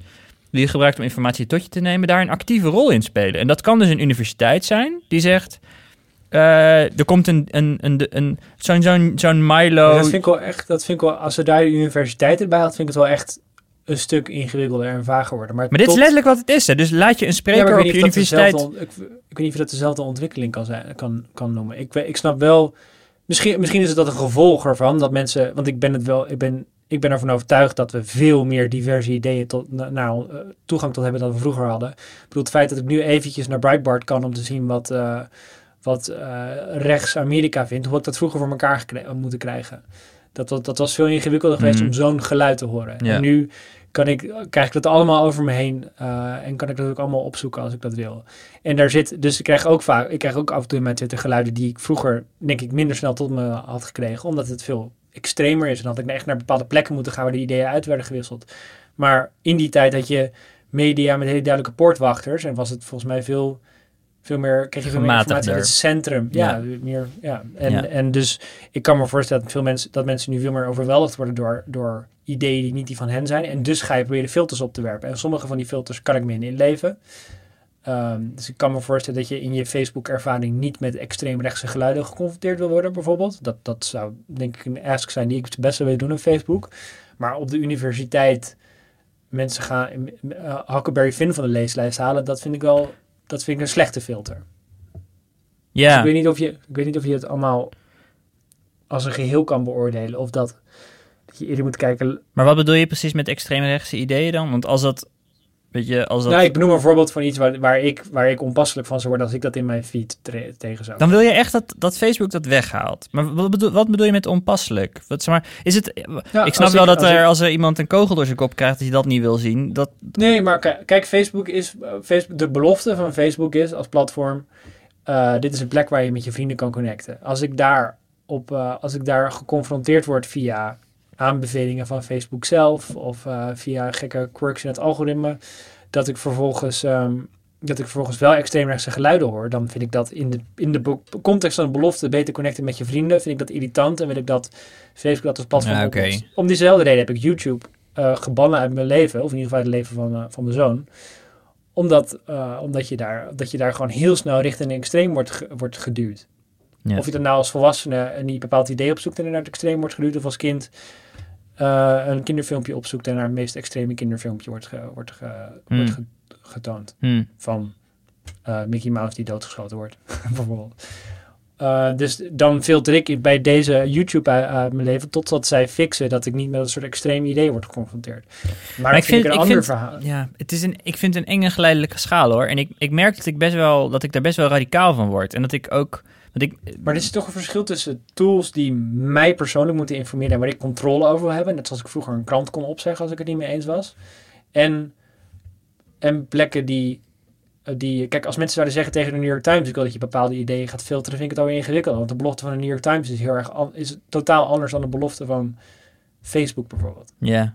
die je gebruikt om informatie tot je te nemen, daar een actieve rol in spelen. En dat kan dus een universiteit zijn die zegt. Uh, er komt een, een, een, een, zo'n zo'n zo'n Milo. dat vind ik wel echt, dat vind ik wel, als ze daar de universiteit erbij had, vind ik het wel echt een stuk ingewikkelder en vager worden. Maar, maar dit is letterlijk wat het is. Hè? Dus laat je een spreker op je universiteit. Ik, ik, weet niet of dat dezelfde ontwikkeling kan, zijn, kan, kan noemen. Ik, ik snap wel. Misschien, misschien is het dat een gevolg ervan dat mensen. Want ik ben het wel. Ik ben, ik ben ervan overtuigd dat we veel meer diverse ideeën tot, nou, toegang tot hebben dan we vroeger hadden. Ik bedoel, het feit dat ik nu eventjes naar Breitbart kan om te zien wat. Uh, wat uh, rechts Amerika vindt, hoe ik dat vroeger voor elkaar moeten krijgen. Dat, dat, dat was veel ingewikkelder geweest mhm. om zo'n geluid te horen. En nu kan ik, krijg ik dat allemaal over me heen uh, en kan ik dat ook allemaal opzoeken als ik dat wil. En daar zit, dus ik krijg ook vaak, ik krijg ook af en toe met Twitter geluiden die ik vroeger, denk ik, minder snel tot me had gekregen, omdat het veel extremer is en dat ik echt naar bepaalde plekken moeten gaan waar die ideeën uit werden gewisseld. Maar in die tijd had je media met hele duidelijke poortwachters en was het volgens mij veel veel meer, krijg je veel meer informatie uit het centrum. Ja, meer, ja. En, en dus ik kan me voorstellen dat veel mensen, dat mensen nu veel meer overweldigd worden door, door ideeën die niet die van hen zijn. En dus ga je proberen filters op te werpen. En sommige van die filters kan ik me in inleven. Ehm, dus ik kan me voorstellen dat je in je Facebook-ervaring niet met extreemrechtse geluiden geconfronteerd wil worden, bijvoorbeeld. Dat, dat zou denk ik een ask zijn die ik het beste wil doen op Facebook. Maar op de universiteit mensen gaan uh, Huckleberry Finn van de leeslijst halen, dat vind ik wel dat vind ik een slechte filter. Ja. Dus ik, weet niet of je, ik weet niet of je het allemaal als een geheel kan beoordelen. Of dat, dat je eerder moet kijken... Maar wat bedoel je precies met extreme rechtse ideeën dan? Want als dat... Weet je, als dat... Nou, ik benoem een voorbeeld van iets waar, waar, ik, waar ik onpasselijk van zou worden als ik dat in mijn feed tegen zou. Dan wil je echt dat, dat Facebook dat weghaalt. Maar wat bedoel, wat bedoel je met onpasselijk? Wat, zeg maar, is het, ik snap wel dat er, als er iemand een kogel door zijn kop krijgt, dat je dat niet wil zien. Dat... Nee, maar kijk, Facebook is, Facebook, de belofte van Facebook is als platform, uh, dit is een plek waar je met je vrienden kan connecten. Als ik daar, op, uh, als ik daar geconfronteerd word via aanbevelingen van Facebook zelf of eh, via gekke quirks in het algoritme, dat ik vervolgens, ehm, dat ik vervolgens wel extreemrechtse geluiden hoor, dan vind ik dat in de, in de context van de belofte beter connecten met je vrienden, vind ik dat irritant en wil ik dat Facebook dat als platform Ja. Om diezelfde reden heb ik YouTube eh, gebannen uit mijn leven, of in ieder geval uit het leven van, eh, van mijn zoon omdat, omdat je, daar, dat je daar gewoon heel snel richting een extreem wordt, ge- wordt geduwd. Ja. Of je dan nou als volwassene een niet bepaald idee opzoekt en er naar het extreem wordt geduwd, of als kind eh, een kinderfilmpje opzoekt en naar het meest extreme kinderfilmpje wordt, ge- wordt, ge- Hmm. wordt ge- getoond. Hm. Van eh, Mickey Mouse die doodgeschoten wordt, bijvoorbeeld. Eh, dus dan filter ik bij deze YouTube uit, uit mijn leven totdat zij fixen dat ik niet met een soort extreem idee word geconfronteerd. Maar, ik ik vind vind- ik een ik ander vind- verhaal. Ja, het is een, ik vind het een enge geleidelijke schaal hoor. En ik, ik merk dat ik, best wel, dat ik daar best wel radicaal van word. En dat ik ook... Want ik, Maar er is toch een verschil tussen tools die mij persoonlijk moeten informeren en waar ik controle over wil hebben. Net zoals ik vroeger een krant kon opzeggen als ik het niet mee eens was. En, en plekken die, eh, die... Kijk, als mensen zouden zeggen tegen de New York Times... ik wil dat je bepaalde ideeën gaat filteren, vind ik het alweer ingewikkeld. Want de belofte van de New York Times is heel erg is totaal anders dan de belofte van Facebook bijvoorbeeld. ja,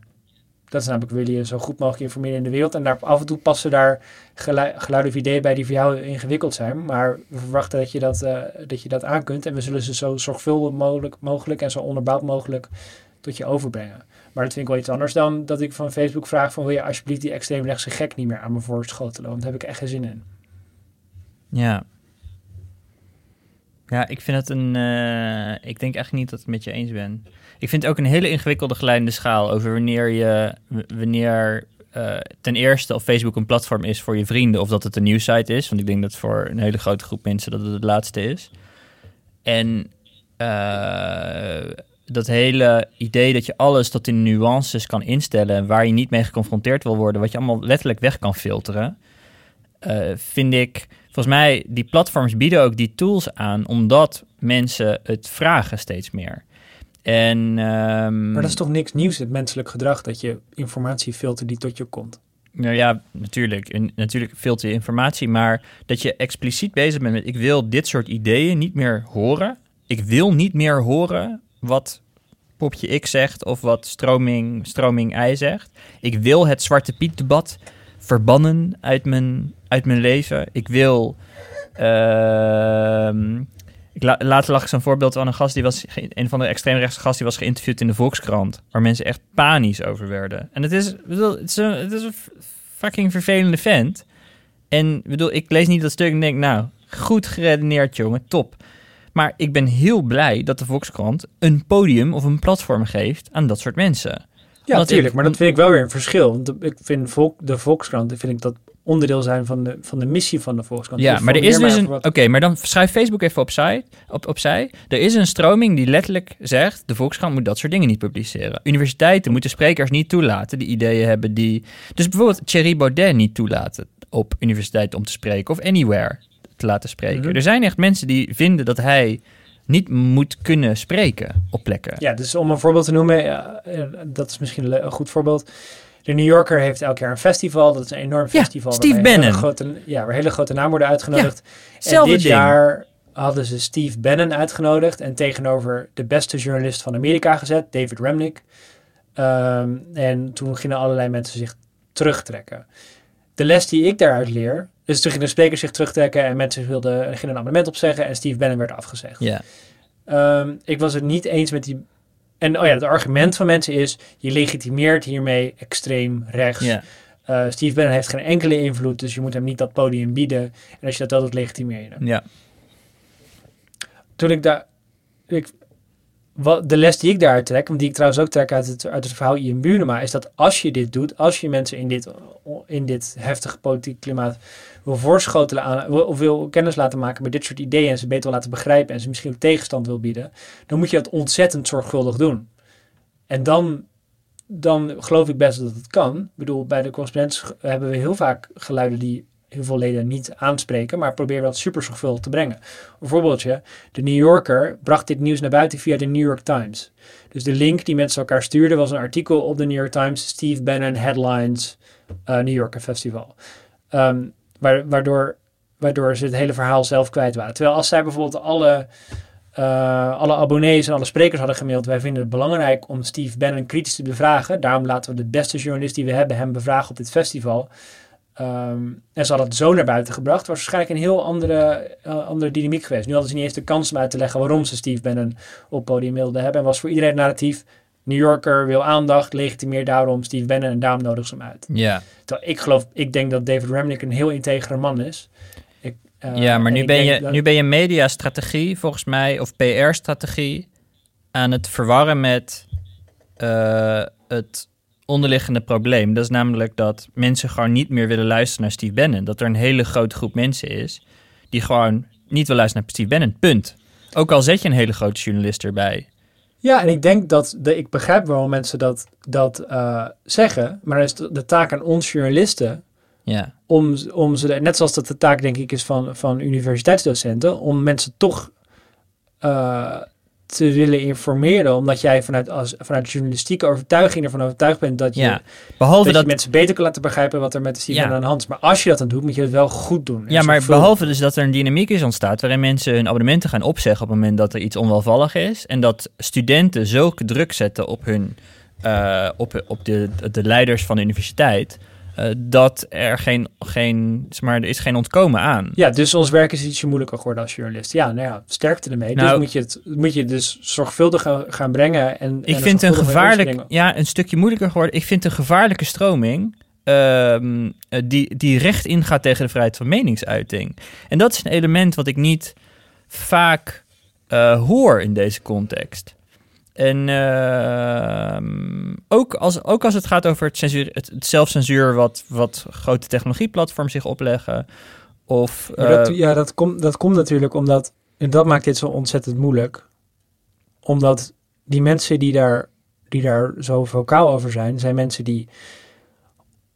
Dat is namelijk, willen je zo goed mogelijk informeren in de wereld. En daar, af en toe passen daar gelui- geluiden of ideeën bij die voor jou ingewikkeld zijn. Maar we verwachten dat je dat, eh, dat je dat aan kunt. En we zullen ze zo zorgvuldig mogelijk, mogelijk en zo onderbouwd mogelijk tot je overbrengen. Maar dat vind ik wel iets anders dan dat ik van Facebook vraag van wil je alsjeblieft die extreemrechtse gek niet meer aan me voorschotelen. Want daar heb ik echt geen zin in. ja. Ja, ik vind het een... eh, ik denk echt niet dat ik het met je eens ben. Ik vind het ook een hele ingewikkelde geleidende schaal over wanneer je... Wanneer eh, ten eerste of Facebook een platform is voor je vrienden... of dat het een nieuwsite is. Want ik denk dat voor een hele grote groep mensen dat het het laatste is. En eh, dat hele idee dat je alles tot in nuances kan instellen... waar je niet mee geconfronteerd wil worden... wat je allemaal letterlijk weg kan filteren... vind ik... Volgens mij, die platforms bieden ook die tools aan... omdat mensen het vragen steeds meer. En, ehm, Maar dat is toch niks nieuws, het menselijk gedrag, dat je informatie filtert die tot je komt. Nou ja, natuurlijk. En natuurlijk filter je informatie, maar dat je expliciet bezig bent met... ik wil dit soort ideeën niet meer horen. Ik wil niet meer horen wat Popje X zegt of wat Stroming, Stroming Y zegt. Ik wil het Zwarte Piet debat verbannen uit mijn, uit mijn leven. Ik wil... la, later lag ik zo'n voorbeeld van een gast die was, een van de extreemrechtse gast die was geïnterviewd in de Volkskrant, waar mensen echt panisch over werden. En het is, bedoel, het is een, fucking vervelende vent. En bedoel, ik lees niet dat stuk en denk, nou, goed geredeneerd, jongen, top. Maar ik ben heel blij dat de Volkskrant een podium of een platform geeft aan dat soort mensen. Ja, natuurlijk. ik- Maar dat vind ik wel weer een verschil. Want ik vind volk, de Volkskrant, vind ik dat onderdeel zijn van de, van de missie van de Volkskrant. Ja, maar er is dus een. Oké, maar dan schrijf Facebook even opzij, op, opzij. Er is een stroming die letterlijk zegt: de Volkskrant moet dat soort dingen niet publiceren. Universiteiten moeten sprekers niet toelaten die ideeën hebben die. Dus bijvoorbeeld Thierry Baudet niet toelaten op universiteit om te spreken of anywhere te laten spreken. Mhm. Er zijn echt mensen die vinden dat hij niet moet kunnen spreken op plekken. Ja, dus om een voorbeeld te noemen, ja, dat is misschien een goed voorbeeld. De New Yorker heeft elk jaar een festival. Dat is een enorm Ja, festival. Steve waarbij hele Bannon. Grote, ja, waar hele grote namen worden uitgenodigd. en Hetzelfde dit ding. jaar hadden ze Steve Bannon uitgenodigd. En tegenover de beste journalist van Amerika gezet, David Remnick. Ehm, en toen gingen allerlei mensen zich terugtrekken. De les die ik daaruit leer, dus toen gingen de sprekers zich terugtrekken en mensen wilden, gingen een abonnement opzeggen en Steve Bannon werd afgezegd. Ja. Ehm, ik was het niet eens met die. En oh ja, het argument van mensen is: je legitimeert hiermee extreem rechts. Ja. Eh, Steve Bannon heeft geen enkele invloed, dus je moet hem niet dat podium bieden. En als je dat wel doet, legitimeer je hem. ja. Toen ik daar. Ik, wat, de les die ik daaruit trek, want die ik trouwens ook trek uit het, uit het verhaal Ian Buurma, is dat als je dit doet, als je mensen in dit, in dit heftige politieke klimaat wil voorschotelen aan, of wil kennis laten maken met dit soort ideeën en ze beter wil laten begrijpen en ze misschien ook tegenstand wil bieden, dan moet je dat ontzettend zorgvuldig doen. En dan, dan geloof ik best dat het kan. Ik bedoel, bij de correspondents hebben we heel vaak geluiden die heel veel leden niet aanspreken, maar proberen dat super zorgvuldig te brengen. Een voorbeeldje, de New Yorker bracht dit nieuws naar buiten via de New York Times. Dus de link die mensen elkaar stuurden was een artikel op de New York Times, Steve Bannon Headlines, eh, New Yorker Festival. Ehm, wa- waardoor, waardoor ze het hele verhaal zelf kwijt waren. Terwijl als zij bijvoorbeeld alle, eh, alle abonnees en alle sprekers hadden gemaild. Wij vinden het belangrijk om Steve Bannon kritisch te bevragen. Daarom laten we de beste journalist die we hebben hem bevragen op dit festival. Ehm, en ze hadden het zo naar buiten gebracht. Was waarschijnlijk een heel andere, eh, andere dynamiek geweest. Nu hadden ze niet eens de kans om uit te leggen waarom ze Steve Bannon op podium wilden hebben. En was voor iedereen het narratief. New Yorker wil aandacht, legitimeert daarom Steve Bannon en daarom nodig ze hem uit. Ja. Terwijl ik geloof, ik denk dat David Remnick een heel integere man is. Ik, eh, ja, maar nu ben, je, dat- nu ben je mediastrategie, volgens mij, of PR-strategie, aan het verwarren met eh, het onderliggende probleem. Dat is namelijk dat mensen gewoon niet meer willen luisteren naar Steve Bannon. Dat er een hele grote groep mensen is die gewoon niet wil luisteren naar Steve Bannon. Punt. Ook al zet je een hele grote journalist erbij. Ja, en ik denk dat, de, ik begrijp waarom mensen dat, dat eh, zeggen, maar is de, de taak aan ons journalisten Ja, om, om ze, net zoals dat de taak denk ik is van, van universiteitsdocenten, om mensen toch eh, te willen informeren, omdat jij vanuit, als, vanuit journalistieke overtuiging ervan overtuigd bent dat je, ja. behalve dat dat, je mensen beter kan laten begrijpen wat er met de Ja. aan de hand is. Maar als je dat dan doet, moet je het wel goed doen. En Ja, maar behalve dus dat er een dynamiek is ontstaat waarin mensen hun abonnementen gaan opzeggen op het moment dat er iets onwelvallig is. En dat studenten zulke druk zetten op hun eh, op, op de, de leiders van de universiteit. Eh, dat er geen, geen, zeg maar, er is geen ontkomen aan. Ja, dus ons werk is ietsje moeilijker geworden als journalist. Ja, nou ja, sterkte ermee. Nou- dus moet je het moet je dus zorgvuldig gaan, brengen. En, Ik en vind een gevaarlijk, ja, een stukje moeilijker geworden. Ik vind een gevaarlijke stroming ehm, eh, die, die recht ingaat tegen de vrijheid van meningsuiting. En dat is een element wat ik niet vaak eh, hoor in deze context. En ehm, ook, als, ook als het gaat over het, censuur, het, het zelfcensuur wat, wat grote technologieplatforms zich opleggen. Of, dat, eh, ja, dat, komt dat komt natuurlijk omdat... En dat maakt dit zo ontzettend moeilijk. Omdat die mensen die daar, die daar zo vocaal over zijn... zijn mensen die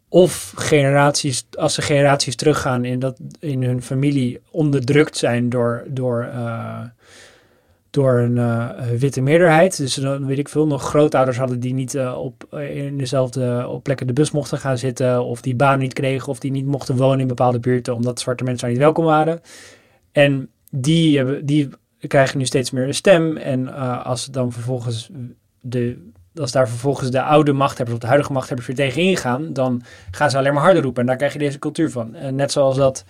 of generaties... als ze generaties teruggaan in, dat, in hun familie... onderdrukt zijn door... door eh, door een eh, witte meerderheid. Dus dan weet ik veel, nog grootouders hadden die niet eh, op, eh, in dezelfde op plekken de bus mochten gaan zitten. Of die baan niet kregen. Of die niet mochten wonen in bepaalde buurten. Omdat zwarte mensen daar niet welkom waren. En die, hebben, die krijgen nu steeds meer een stem. En eh, als dan vervolgens de. Als daar vervolgens de oude machthebbers of de huidige machthebbers weer tegen ingaan, dan gaan ze alleen maar harder roepen. En daar krijg je deze cultuur van. Net zoals dat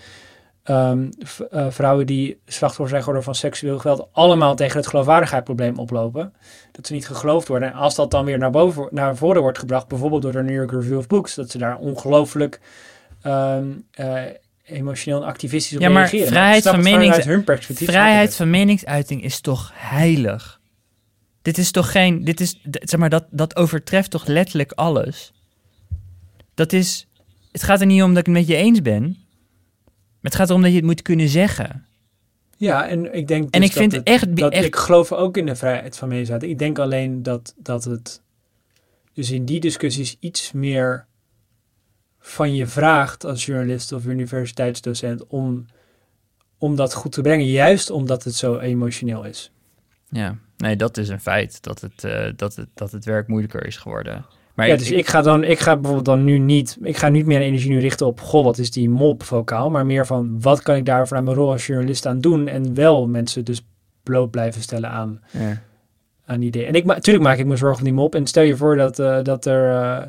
ehm, eh, vrouwen die slachtoffer zijn geworden van seksueel geweld allemaal tegen het geloofwaardigheidsprobleem oplopen. Dat ze niet geloofd worden. En als dat dan weer naar, boven, naar voren wordt gebracht, bijvoorbeeld door de New York Review of Books, dat ze daar ongelooflijk ehm, eh, emotioneel en activistisch op Ja, maar reageren. vrijheid van menings- hun perspectief. Vrijheid van meningsuiting is toch heilig? Dit is toch geen. Dit is, zeg maar, dat, dat overtreft toch letterlijk alles? Dat is. Het gaat er niet om dat ik het met je eens ben. Maar het gaat erom dat je het moet kunnen zeggen. Ja, en ik denk En dus ik vind dat het- echt- dat echt- ik geloof ook in de vrijheid van meningsuiting. Ik denk alleen dat, dat het dus in die discussies iets meer van je vraagt als journalist of universiteitsdocent om, om dat goed te brengen, juist omdat het zo emotioneel is. Ja, nee, dat is een feit. Dat het, eh, dat het, dat het werk moeilijker is geworden. Maar ja, dus ik ga dan, ik ga bijvoorbeeld dan nu niet, ik ga niet meer energie nu richten op, goh, wat is die mop vocaal, maar meer van, wat kan ik daar vanuit mijn rol als journalist aan doen en wel mensen dus bloot blijven stellen aan Ja. aan ideeën. En ik, natuurlijk maak ik me zorgen om die mop. En stel je voor dat, eh, dat er eh,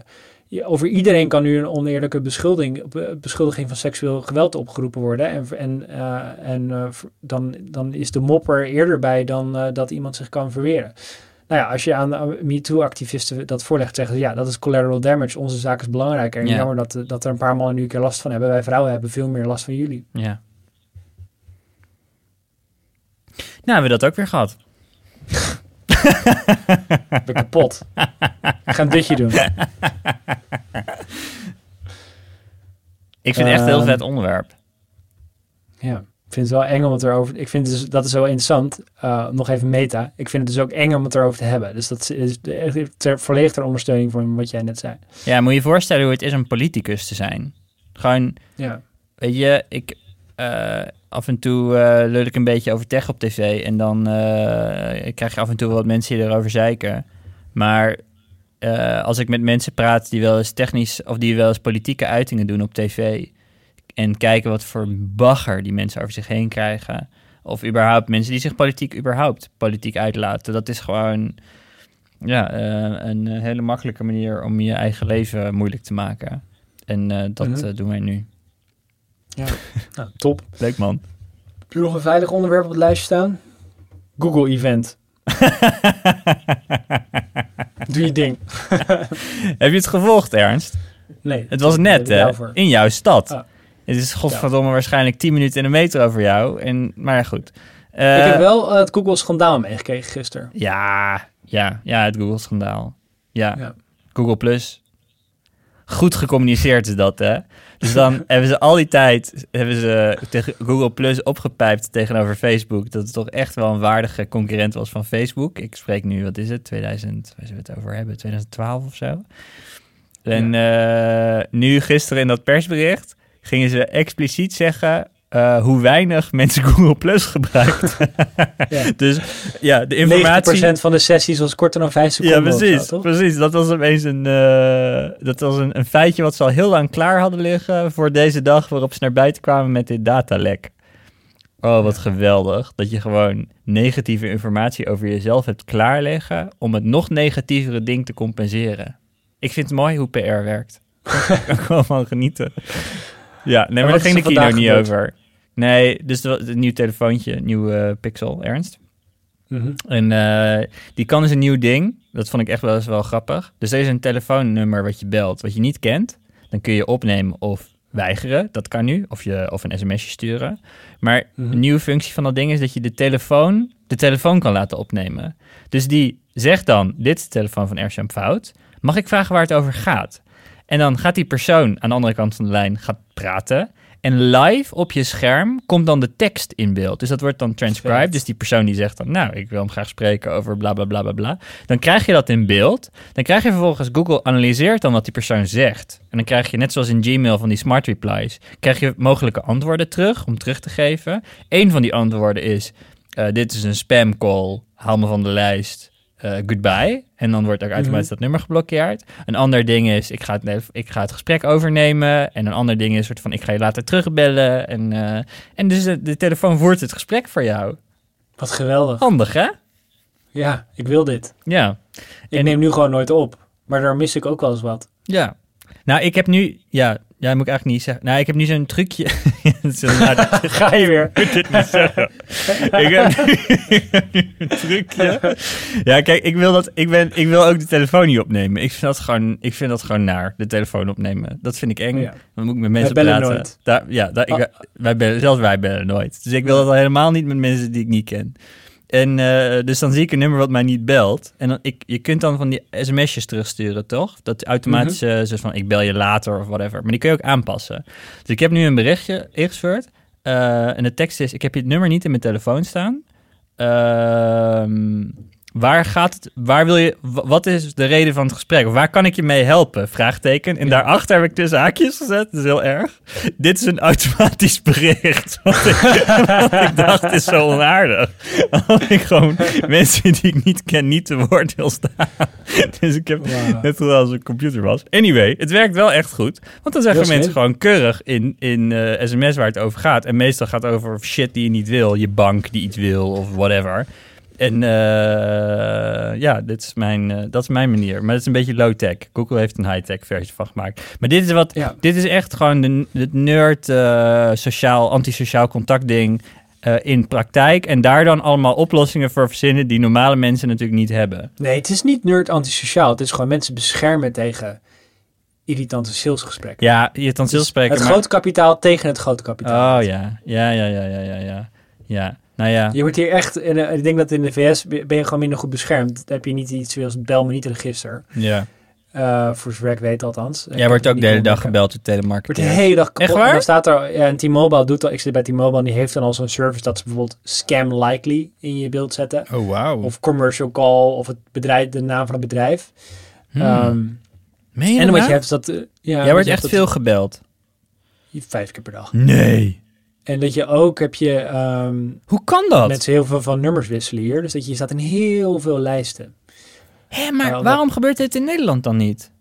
je- over iedereen kan nu een oneerlijke beschuldiging, be- beschuldiging van seksueel geweld opgeroepen worden. En, en, eh, en dan, dan is de mop er eerder bij dan dat iemand zich kan verweren. Nou ja, als je aan de MeToo-activisten dat voorlegt, zeggen ze ja, dat is collateral damage. Onze zaak is belangrijker. En Ja. jammer dat, dat er een paar mannen nu een keer last van hebben. Wij vrouwen hebben veel meer last van jullie. ja. Nou, hebben we dat ook weer gehad. Ik ben kapot. ik ga een dutje doen. Ik vind het echt een heel Ehm, vet onderwerp. Ja, vind het wel eng om het erover... Ik vind dus, dat is wel interessant. Uh, nog even meta. Ik vind het dus ook eng om het erover te hebben. Dus dat is ter, volledig ter ondersteuning voor wat jij net zei. Ja, moet je je voorstellen hoe het is om politicus te zijn. Gewoon, Ja, weet je, ik... eh, af en toe eh lul ik een beetje over tech op tv... en dan eh, krijg je af en toe wat mensen die erover zeiken. Maar eh, als ik met mensen praat die wel eens technisch... of die wel eens politieke uitingen doen op tv... en kijken wat voor bagger die mensen over zich heen krijgen... Of überhaupt mensen die zich politiek überhaupt politiek uitlaten. Dat is gewoon ja, eh, een eh, hele makkelijke manier om je eigen leven moeilijk te maken. En eh, dat Mhm. doen wij nu. Ja. nou, top. Leuk man. Heb je nog een veilig onderwerp op het lijstje staan? Google Event. Doe je ding. Heb je het gevolgd, Ernst? Nee. Het was net, hè? In jouw stad. Ah. Het is godverdomme waarschijnlijk 10 minuten in de metro voor jou. En, maar goed. Eh, ik heb wel eh, het Google schandaal meegekregen gisteren. Ja, ja, ja, het Google-schandaal. Ja. Ja. Google Plus. Goed gecommuniceerd is dat, hè? Dus dan hebben ze al die tijd hebben ze tegen Google Plus opgepijpt tegenover Facebook. Dat het toch echt wel een waardige concurrent was van Facebook. Ik spreek nu, wat is het? 2000, waar zullen we het over hebben? 2012 of zo. En eh, nu gisteren in dat persbericht gingen ze expliciet zeggen eh, hoe weinig mensen Google Plus gebruikt. Ja. dus ja, de informatie... 90% van de sessies was korter dan 5 Ja, seconden. of precies. zo, precies. Dat was opeens een, eh, dat was een, een feitje wat ze al heel lang klaar hadden liggen voor deze dag waarop ze naar buiten kwamen met dit datalek. Oh, wat geweldig. Dat je gewoon negatieve informatie over jezelf hebt klaarleggen om het nog negatievere ding te compenseren. Ik vind het mooi hoe PR werkt. Ik kan gewoon van genieten. Ja, nee, maar daar ging de kino niet gebeurd? over. Nee, dus een nieuw telefoontje, een nieuw eh, Pixel, Ernst. Mhm. En eh, die kan dus een nieuw ding. Dat vond ik echt wel eens wel grappig. Dus er is een telefoonnummer wat je belt, wat je niet kent. Dan kun je opnemen of weigeren. Dat kan nu. Of, je, of een sms'je sturen. Maar Mhm. een nieuwe functie van dat ding is dat je de telefoon, de telefoon kan laten opnemen. Dus die zegt dan, dit is de telefoon van Ersham Fout. Mag ik vragen waar het over gaat? En dan gaat die persoon aan de andere kant van de lijn gaat praten. En live op je scherm komt dan de tekst in beeld. Dus dat wordt dan transcribed. Dus die persoon die zegt dan, nou, ik wil hem graag spreken over bla bla bla bla bla. Dan krijg je dat in beeld. Dan krijg je vervolgens, Google analyseert dan wat die persoon zegt. En dan krijg je, net zoals in Gmail van die smart replies, krijg je mogelijke antwoorden terug om terug te geven. Eén van die antwoorden is, eh, dit is een spam call, haal me van de lijst. Eh, goodbye. En dan wordt ook automatisch Mhm. dat nummer geblokkeerd. Een ander ding is, ik ga het, ik ga het gesprek overnemen. En een ander ding is, soort van, ik ga je later terugbellen. En, eh, en dus de, de telefoon voert het gesprek voor jou. Wat geweldig. Handig, hè? Ja, ik wil dit. Ja. Ik En- neem nu gewoon nooit op. Maar daar mis ik ook wel eens wat. Ja. Nou, ik heb nu... Ja, ja moet ik eigenlijk niet zeggen. Nou, ik heb nu zo'n trucje. Ga je weer. moet dit niet zeggen. ik, heb nu, ik heb nu een trucje. Ja, kijk, ik wil, dat, ik, ben, ik wil ook de telefoon niet opnemen. Ik vind dat gewoon, ik vind dat gewoon naar, de telefoon opnemen. Dat vind ik eng. Ja. Dan moet ik met mensen bellen praten. nooit. Daar, ja, daar, ik, Ah. wij bellen, zelfs wij bellen nooit. Dus ik wil dat al helemaal niet met mensen die ik niet ken. En eh, dus dan zie ik een nummer wat mij niet belt. En dan, ik, je kunt dan van die sms'jes terugsturen, toch? Dat automatisch, zoals van ik bel je later of whatever. Maar die kun je ook aanpassen. Dus ik heb nu een berichtje ingestuurd. eh, en de tekst is, ik heb je het nummer niet in mijn telefoon staan. Waar gaat het, waar wil je, wa- wat is de reden van het gesprek? Waar kan ik je mee helpen? Vraagteken. En Ja. daarachter heb ik tussen haakjes gezet. Dat is heel erg. Dit is een automatisch bericht. Ik, want ik dacht, het is zo onaardig. Als ik gewoon mensen die ik niet ken niet te woord wil staan. Dus ik heb net gedaan als een computer was. Anyway, het werkt wel echt goed. Want dan zeggen mensen gewoon keurig in, in eh, sms waar het over gaat. En meestal gaat het over shit die je niet wil. Je bank die iets wil of whatever. En eh, ja, dit is mijn, eh, dat is mijn manier. Maar het is een beetje low-tech. Google heeft een high-tech versie van gemaakt. Maar dit is, wat, Ja. dit is echt gewoon de, het nerd eh, sociaal, antisociaal contact ding in praktijk. En daar dan allemaal oplossingen voor verzinnen die normale mensen natuurlijk niet hebben. Nee, het is niet nerd antisociaal. Het is gewoon mensen beschermen tegen irritante salesgesprekken. Ja, je kan Het maar- grote kapitaal tegen het grote kapitaal. Oh ja, ja, ja, ja, ja, ja, ja. Ja, nou ja. Je wordt hier echt, in, ik denk dat in de VS ben je gewoon minder goed beschermd. Dan heb je niet iets zoals bel me niet register. ja. Eh, voor zover ik weet althans. Jij wordt ook de hele dag gebeld. door Wordt de telemarketeers. hele dag kapot. Echt waar? En dan staat er, ja, en T-Mobile doet al, ik zit bij T-Mobile en die heeft dan al zo'n service dat ze bijvoorbeeld scam likely in je beeld zetten. Oh, wauw. Of commercial call, of het bedrijf, de naam van het bedrijf. Hmm. Ehm, Meen je en dan wat je nou? hebt is dat... eh, ja, Jij wordt echt veel gebeld. Vijf keer per dag. Nee. En dat je ook heb je ehm, Hoe kan dat? mensen heel veel van nummers wisselen hier. Dus dat je, staat in heel veel lijsten. Hé, maar Nou, waarom gebeurt dit in Nederland dan niet?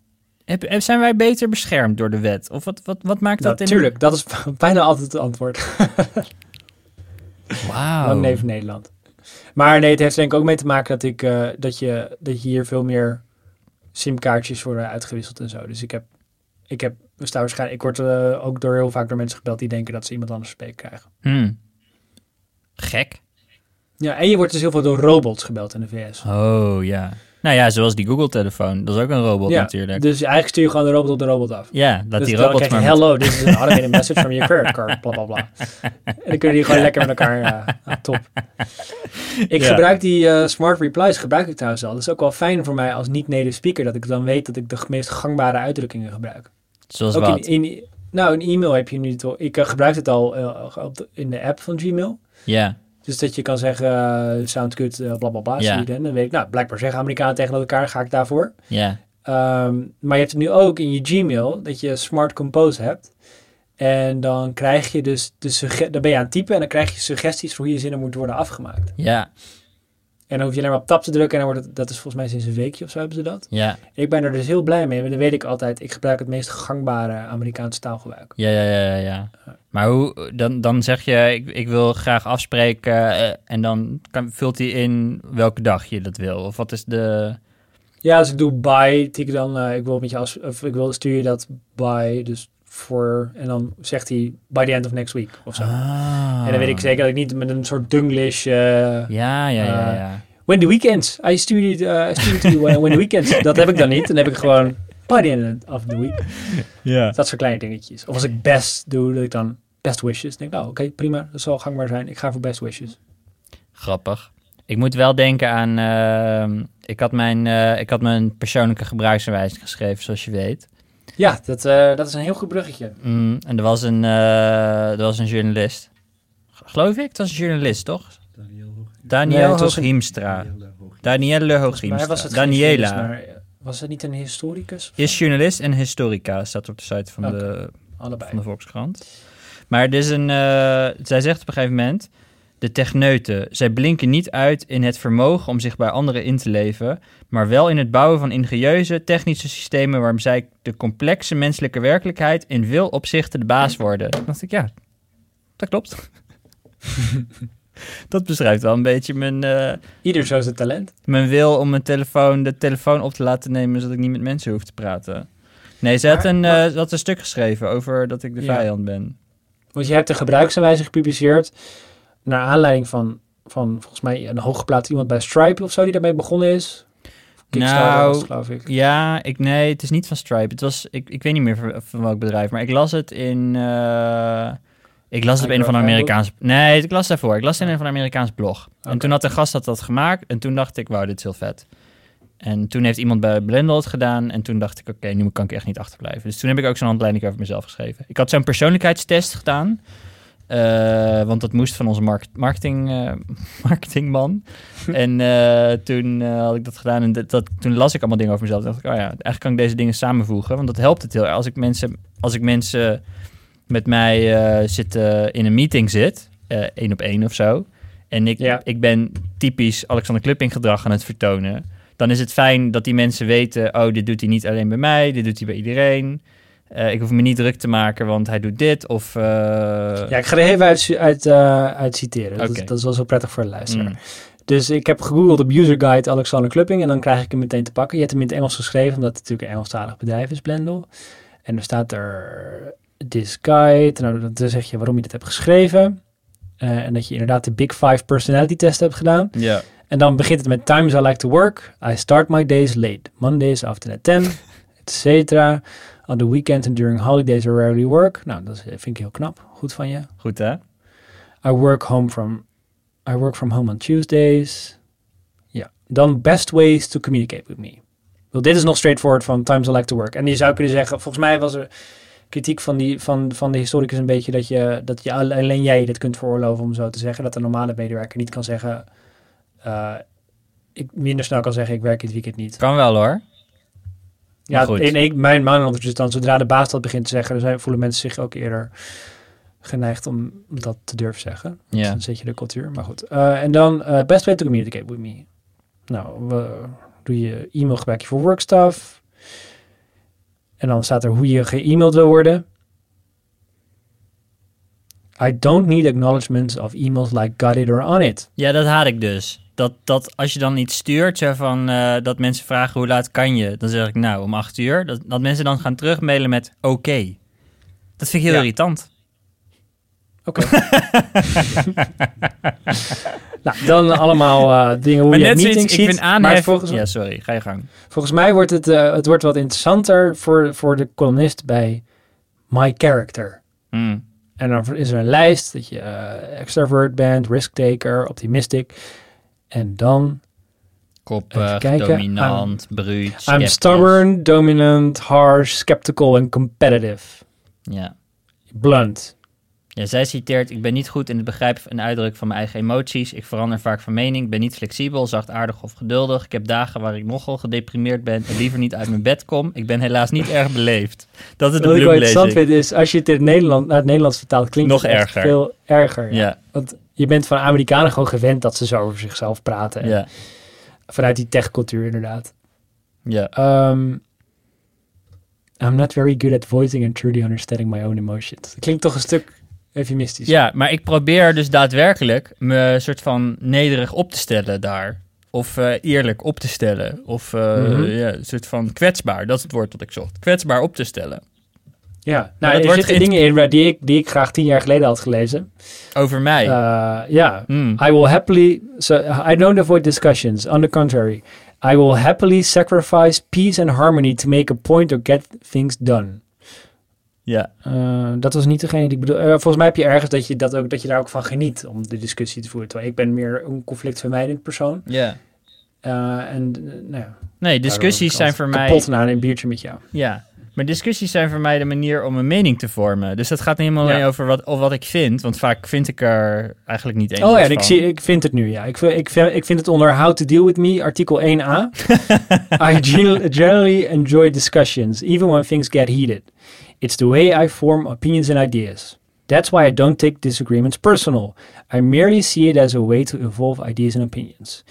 Heb, heb- zijn wij beter beschermd door de wet? Of wat, wat, wat maakt dat in... Natuurlijk, dat is bijna altijd het antwoord. Wauw. Lang leven Nederland. Maar nee, het heeft denk ik ook mee te maken dat, ik, eh, dat, je, dat je hier veel meer simkaartjes worden uitgewisseld en zo. Dus ik heb, ik heb, we staan waarschijnlijk, ik word eh, ook door heel vaak door mensen gebeld die denken dat ze iemand anders spreken krijgen. Hmm. Gek. Ja, en je wordt dus heel veel door robots gebeld in de VS. Oh, ja. Nou ja, zoals die Google-telefoon. Dat is ook een robot ja, natuurlijk. Dus eigenlijk stuur je gewoon de robot op de robot af. Ja, laat dus die je, maar... hello, dit is een automated message from your credit card, bla bla bla. En dan kunnen die gewoon lekker met elkaar, ah, top. Ik Ja. gebruik die eh, smart replies, gebruik ik trouwens al. Dat is ook wel fijn voor mij als niet-native speaker, dat ik dan weet dat ik de meest gangbare uitdrukkingen gebruik. Zoals Ook wat? in, in, nou, een e-mail heb je nu toch, ik eh, gebruik het al eh, op de- in de app van Gmail. Ja, Dus dat je kan zeggen, eh, sound good, bla bla bla, Ja. Sweden. Dan weet ik, nou, blijkbaar zeggen Amerikanen tegen elkaar, ga ik daarvoor. ja. Ehm, maar je hebt het nu ook in je Gmail dat je Smart Compose hebt. En dan krijg je dus, de dan ben je aan het typen en dan krijg je suggesties voor hoe je zinnen moet worden afgemaakt. Ja, En dan hoef je alleen maar op tab te drukken en dan wordt het, dat is volgens mij sinds een weekje of zo hebben ze dat. ja, Ik ben er dus heel blij mee, want dan weet ik altijd, ik gebruik het meest gangbare Amerikaanse taalgebruik. ja, ja, ja, ja. Maar hoe, dan, dan zeg je, ik, ik wil graag afspreken eh, en dan kan, vult hij in welke dag je dat wil. Of wat is de... Ja, als ik doe by, tik ik dan, eh, ik wil met je af, of ik wil stuur je dat by, dus voor, en dan zegt hij by the end of next week of zo. Ah. En dan weet ik zeker dat ik niet met een soort Dunglish, eh, Ja, ja, ja, Eh, ja. When the weekends. I uh, to you uh, when the weekends. Dat heb ik dan niet. Dan heb ik gewoon by the end of the week. ja. Dat soort kleine dingetjes. Of als ik best doe, dat ik dan best wishes. denk ik, nou oké, prima. Dat zal gangbaar zijn. Ik ga voor best wishes. Grappig. Ik moet wel denken aan... ehm, ik, had mijn, eh, ik had mijn persoonlijke gebruiksaanwijzing geschreven, zoals je weet. Ja, dat, eh, dat is een heel goed bruggetje. Mm, en er was een, eh, er was een journalist. Geloof ik? Het was een journalist, toch? Daniel Hoog. Daniel Nee, een- Hooghiemstra. Danielle was Hooghiemstra. het Daniela. maar, eh, was het niet een historicus? Is journalist en historica, staat op de site van, de, Allebei. van de Volkskrant. Maar er is een, eh, zij zegt op een gegeven moment... De techneuten, zij blinken niet uit in het vermogen om zich bij anderen in te leven... maar wel in het bouwen van ingenieuze technische systemen... waarom zij de complexe menselijke werkelijkheid in veel opzichten de baas worden. Dan dacht ik, ja, dat klopt. dat beschrijft wel een beetje mijn, eh, Ieder zo zijn talent. mijn wil om mijn telefoon, de telefoon op te laten nemen... zodat ik niet met mensen hoef te praten. Nee, ze had, Maar- een, maar- eh, ze had een stuk geschreven over dat ik de Ja. vijand ben. Want je hebt de gebruiksaanwijzing gepubliceerd. Naar aanleiding van, van volgens mij een hooggeplaatst iemand bij Stripe of zo die daarmee begonnen is. Nou, het, geloof ik. Ja, ik, nee, het is niet van Stripe. Het was, ik, ik weet niet meer van, van welk bedrijf, maar ik las het in... eh, ik las het op een van de Amerikaanse... Nee, ik las het daarvoor. Ik las het in een van de Amerikaanse blog. En toen had een gast had dat gemaakt en toen dacht ik, wauw, dit is heel vet. En toen heeft iemand bij Blendel het gedaan en toen dacht ik, oké, nu kan ik echt niet achterblijven. Dus toen heb ik ook zo'n handleiding over mezelf geschreven. Ik had zo'n persoonlijkheidstest gedaan, eh, want dat moest van onze mark- marketing, eh, marketingman. en eh, toen had ik dat gedaan en dat, dat, toen las ik allemaal dingen over mezelf. Toen dacht ik, oh ja, eigenlijk kan ik deze dingen samenvoegen, want dat helpt het heel erg. Als ik mensen, als ik mensen met mij zitten in een meeting zit, één op één of zo, en ik, Ja. ik ben typisch Alexander Klupping gedrag aan het vertonen, dan is het fijn dat die mensen weten, oh, dit doet hij niet alleen bij mij, dit doet hij bij iedereen. Eh, ik hoef me niet druk te maken, want hij doet dit. Of, eh, Ja, ik ga er even uit, uit, eh, uit citeren. Dat, is, dat is wel zo prettig voor de luisteraar. mm. Dus ik heb gegoogeld op user guide Alexander Klupping en dan krijg ik hem meteen te pakken. Je hebt hem in het Engels geschreven, omdat het natuurlijk een Engelstalig bedrijf is, Blendel. En er staat er this guide. Nou, dan zeg je waarom je dit hebt geschreven. En dat je inderdaad de Big Five personality test hebt gedaan. Ja. En dan begint het met times I like to work. I start my days late. Mondays after at 10, etc. On the weekend and during holidays I rarely work. Nou, dat is- vind ik heel knap. Goed van je. Goed hè? I work home from I work from home on Tuesdays. Ja. Dan best ways to communicate with me. Wel, dit is nog straightforward van times I like to work. En je zou kunnen zeggen, volgens mij was er kritiek van, die, van, van de historicus een beetje dat je, dat je alle- alleen jij dit kunt veroorloven om zo te zeggen. Dat de normale medewerker niet kan zeggen, eh, ik minder snel kan zeggen, ik werk dit weekend niet. Kan wel hoor. Ja, in, ik, mijn man dus dan, zodra de baas dat begint te zeggen, dan zijn, voelen mensen zich ook eerder geneigd om dat te durven zeggen. Dus Ja. Dan zet je de cultuur, maar goed. Eh, en dan eh, best way to communicate with me. Nou, we, doe je e-mail gebruik je voor work stuff. En dan staat er hoe je ge-e-mailed wil worden. I don't need acknowledgements of emails like got it or on it. Ja, dat haat ik dus. Dat, dat als je dan iets stuurt, zo van, eh, dat mensen vragen hoe laat kan je, dan zeg ik nou om acht uur. Dat, dat mensen dan gaan terugmailen met oké. Dat vind ik heel Ja. irritant. Oké. nou, dan allemaal eh, dingen hoe Maar je net zoiets, meetings ik ziet. vind maar aanhef... volgens, Ja, sorry, ga je gang. volgens mij wordt het, eh, het wordt wat interessanter voor, voor de columnist bij My Character. Hmm. En dan is er een lijst dat je extrovert bent, risk-taker, optimistic. En dan Koppig, dominant, I'm sceptisch. stubborn, dominant, harsh, skeptical en competitive. Ja. Blunt. Ja, zij citeert, ik ben niet goed in het begrijpen en uitdrukken van mijn eigen emoties. Ik verander vaak van mening, ben niet flexibel, zachtaardig of geduldig. Ik heb dagen waar ik nogal gedeprimeerd ben en liever niet uit mijn bed kom. Ik ben helaas niet erg beleefd. Dat is de Wat ik wel interessant vind is, als je het in het Nederland, naar het Nederlands vertaalt, klinkt Nog het erger. veel erger. Ja. Ja, Want je bent van Amerikanen gewoon gewend dat ze zo over zichzelf praten. En Vanuit die techcultuur inderdaad. ja. Um, I'm not very good at voicing and truly understanding my own emotions. Dat klinkt toch een stuk eufemistisch. Ja, maar ik probeer dus daadwerkelijk me soort van nederig op te stellen daar. Of eh, eerlijk op te stellen. Of eh, Mhm. ja, een soort van kwetsbaar. Dat is het woord dat ik zocht. Kwetsbaar op te stellen. Ja, dat nou, er zitten dingen in waar die ik, die ik graag tien jaar geleden had gelezen. Over mij. Uh, Ja, Hmm. I will happily. So I don't avoid discussions. On the contrary, I will happily sacrifice peace and harmony to make a point or get things done. Ja, Uh, dat was niet degene die ik bedoel. eh, volgens mij heb je ergens dat je, dat, ook, dat je daar ook van geniet om de discussie te voeren. Terwijl ik ben meer een conflictvermijdend persoon. ja. En eh, nou ja, Nee, discussies zijn voor mij... kapot na een biertje met jou. Ja, maar discussies zijn voor mij de manier om een mening te vormen. Dus dat gaat niet helemaal alleen over wat, of wat ik vind. Want vaak vind ik er eigenlijk niet eens Oh ja, en ik, zie, ik vind het nu, ja. Ik, vind- ik, vind- ik vind het onder How to Deal With Me, artikel 1a. I gen- generally enjoy discussions, even when things get heated. It's the way I form opinions and ideas. That's why I don't take disagreements personal. I merely see it as a way to evolve ideas and opinions.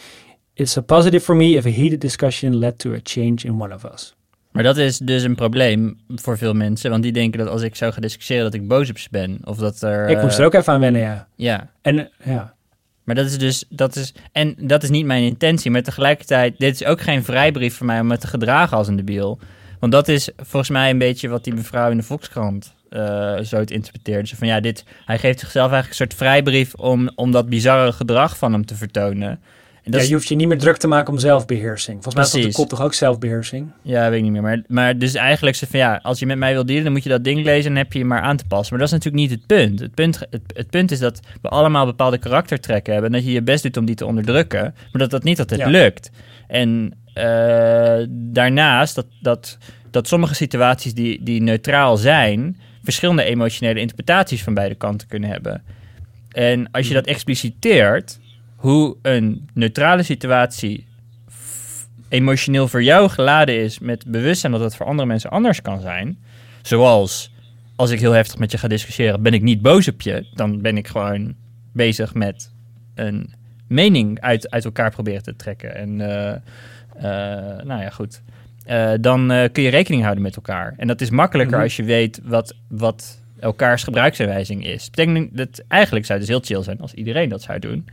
It's a positive for me if a heated discussion led to a change in one of us. Maar dat is dus een probleem voor veel mensen. Want die denken dat als ik zou gaan discussiëren dat ik boos op ze ben. Of dat er... ik moest er ook even aan wennen, ja. Ja, En ja, maar dat is dus... Dat is, en dat is niet mijn intentie. Maar tegelijkertijd, dit is ook geen vrijbrief voor mij om me te gedragen als een debiel. Want dat is volgens mij een beetje wat die mevrouw in de Volkskrant eh, zo het interpreteerde. Ze van ja, dit, hij geeft zichzelf eigenlijk een soort vrijbrief om, om dat bizarre gedrag van hem te vertonen. En dat ja, je hoeft je niet meer druk te maken om zelfbeheersing. Volgens mij is dat de kop toch ook zelfbeheersing? Ja, weet ik niet meer. Maar, maar dus eigenlijk ze van ja, als je met mij wil dealen, dan moet je dat ding lezen en heb je je maar aan te passen. Maar dat is natuurlijk niet het punt. Het punt, het, het punt is dat we allemaal bepaalde karaktertrekken hebben en dat je je best doet om die te onderdrukken, maar dat dat niet altijd Ja. lukt. En eh, daarnaast dat, dat, dat sommige situaties die, die neutraal zijn, verschillende emotionele interpretaties van beide kanten kunnen hebben. En als je dat expliciteert, hoe een neutrale situatie emotioneel voor jou geladen is met bewustzijn dat het voor andere mensen anders kan zijn. Zoals als ik heel heftig met je ga discussiëren, ben ik niet boos op je. Dan ben ik gewoon bezig met een mening uit, uit elkaar proberen te trekken. En eh, eh, nou ja, goed. Eh, dan kun je rekening houden met elkaar. En dat is makkelijker Mhm. als je weet wat, wat elkaars gebruiksaanwijzing is. Dat betekent dat eigenlijk zou het dus heel chill zijn als iedereen dat zou doen.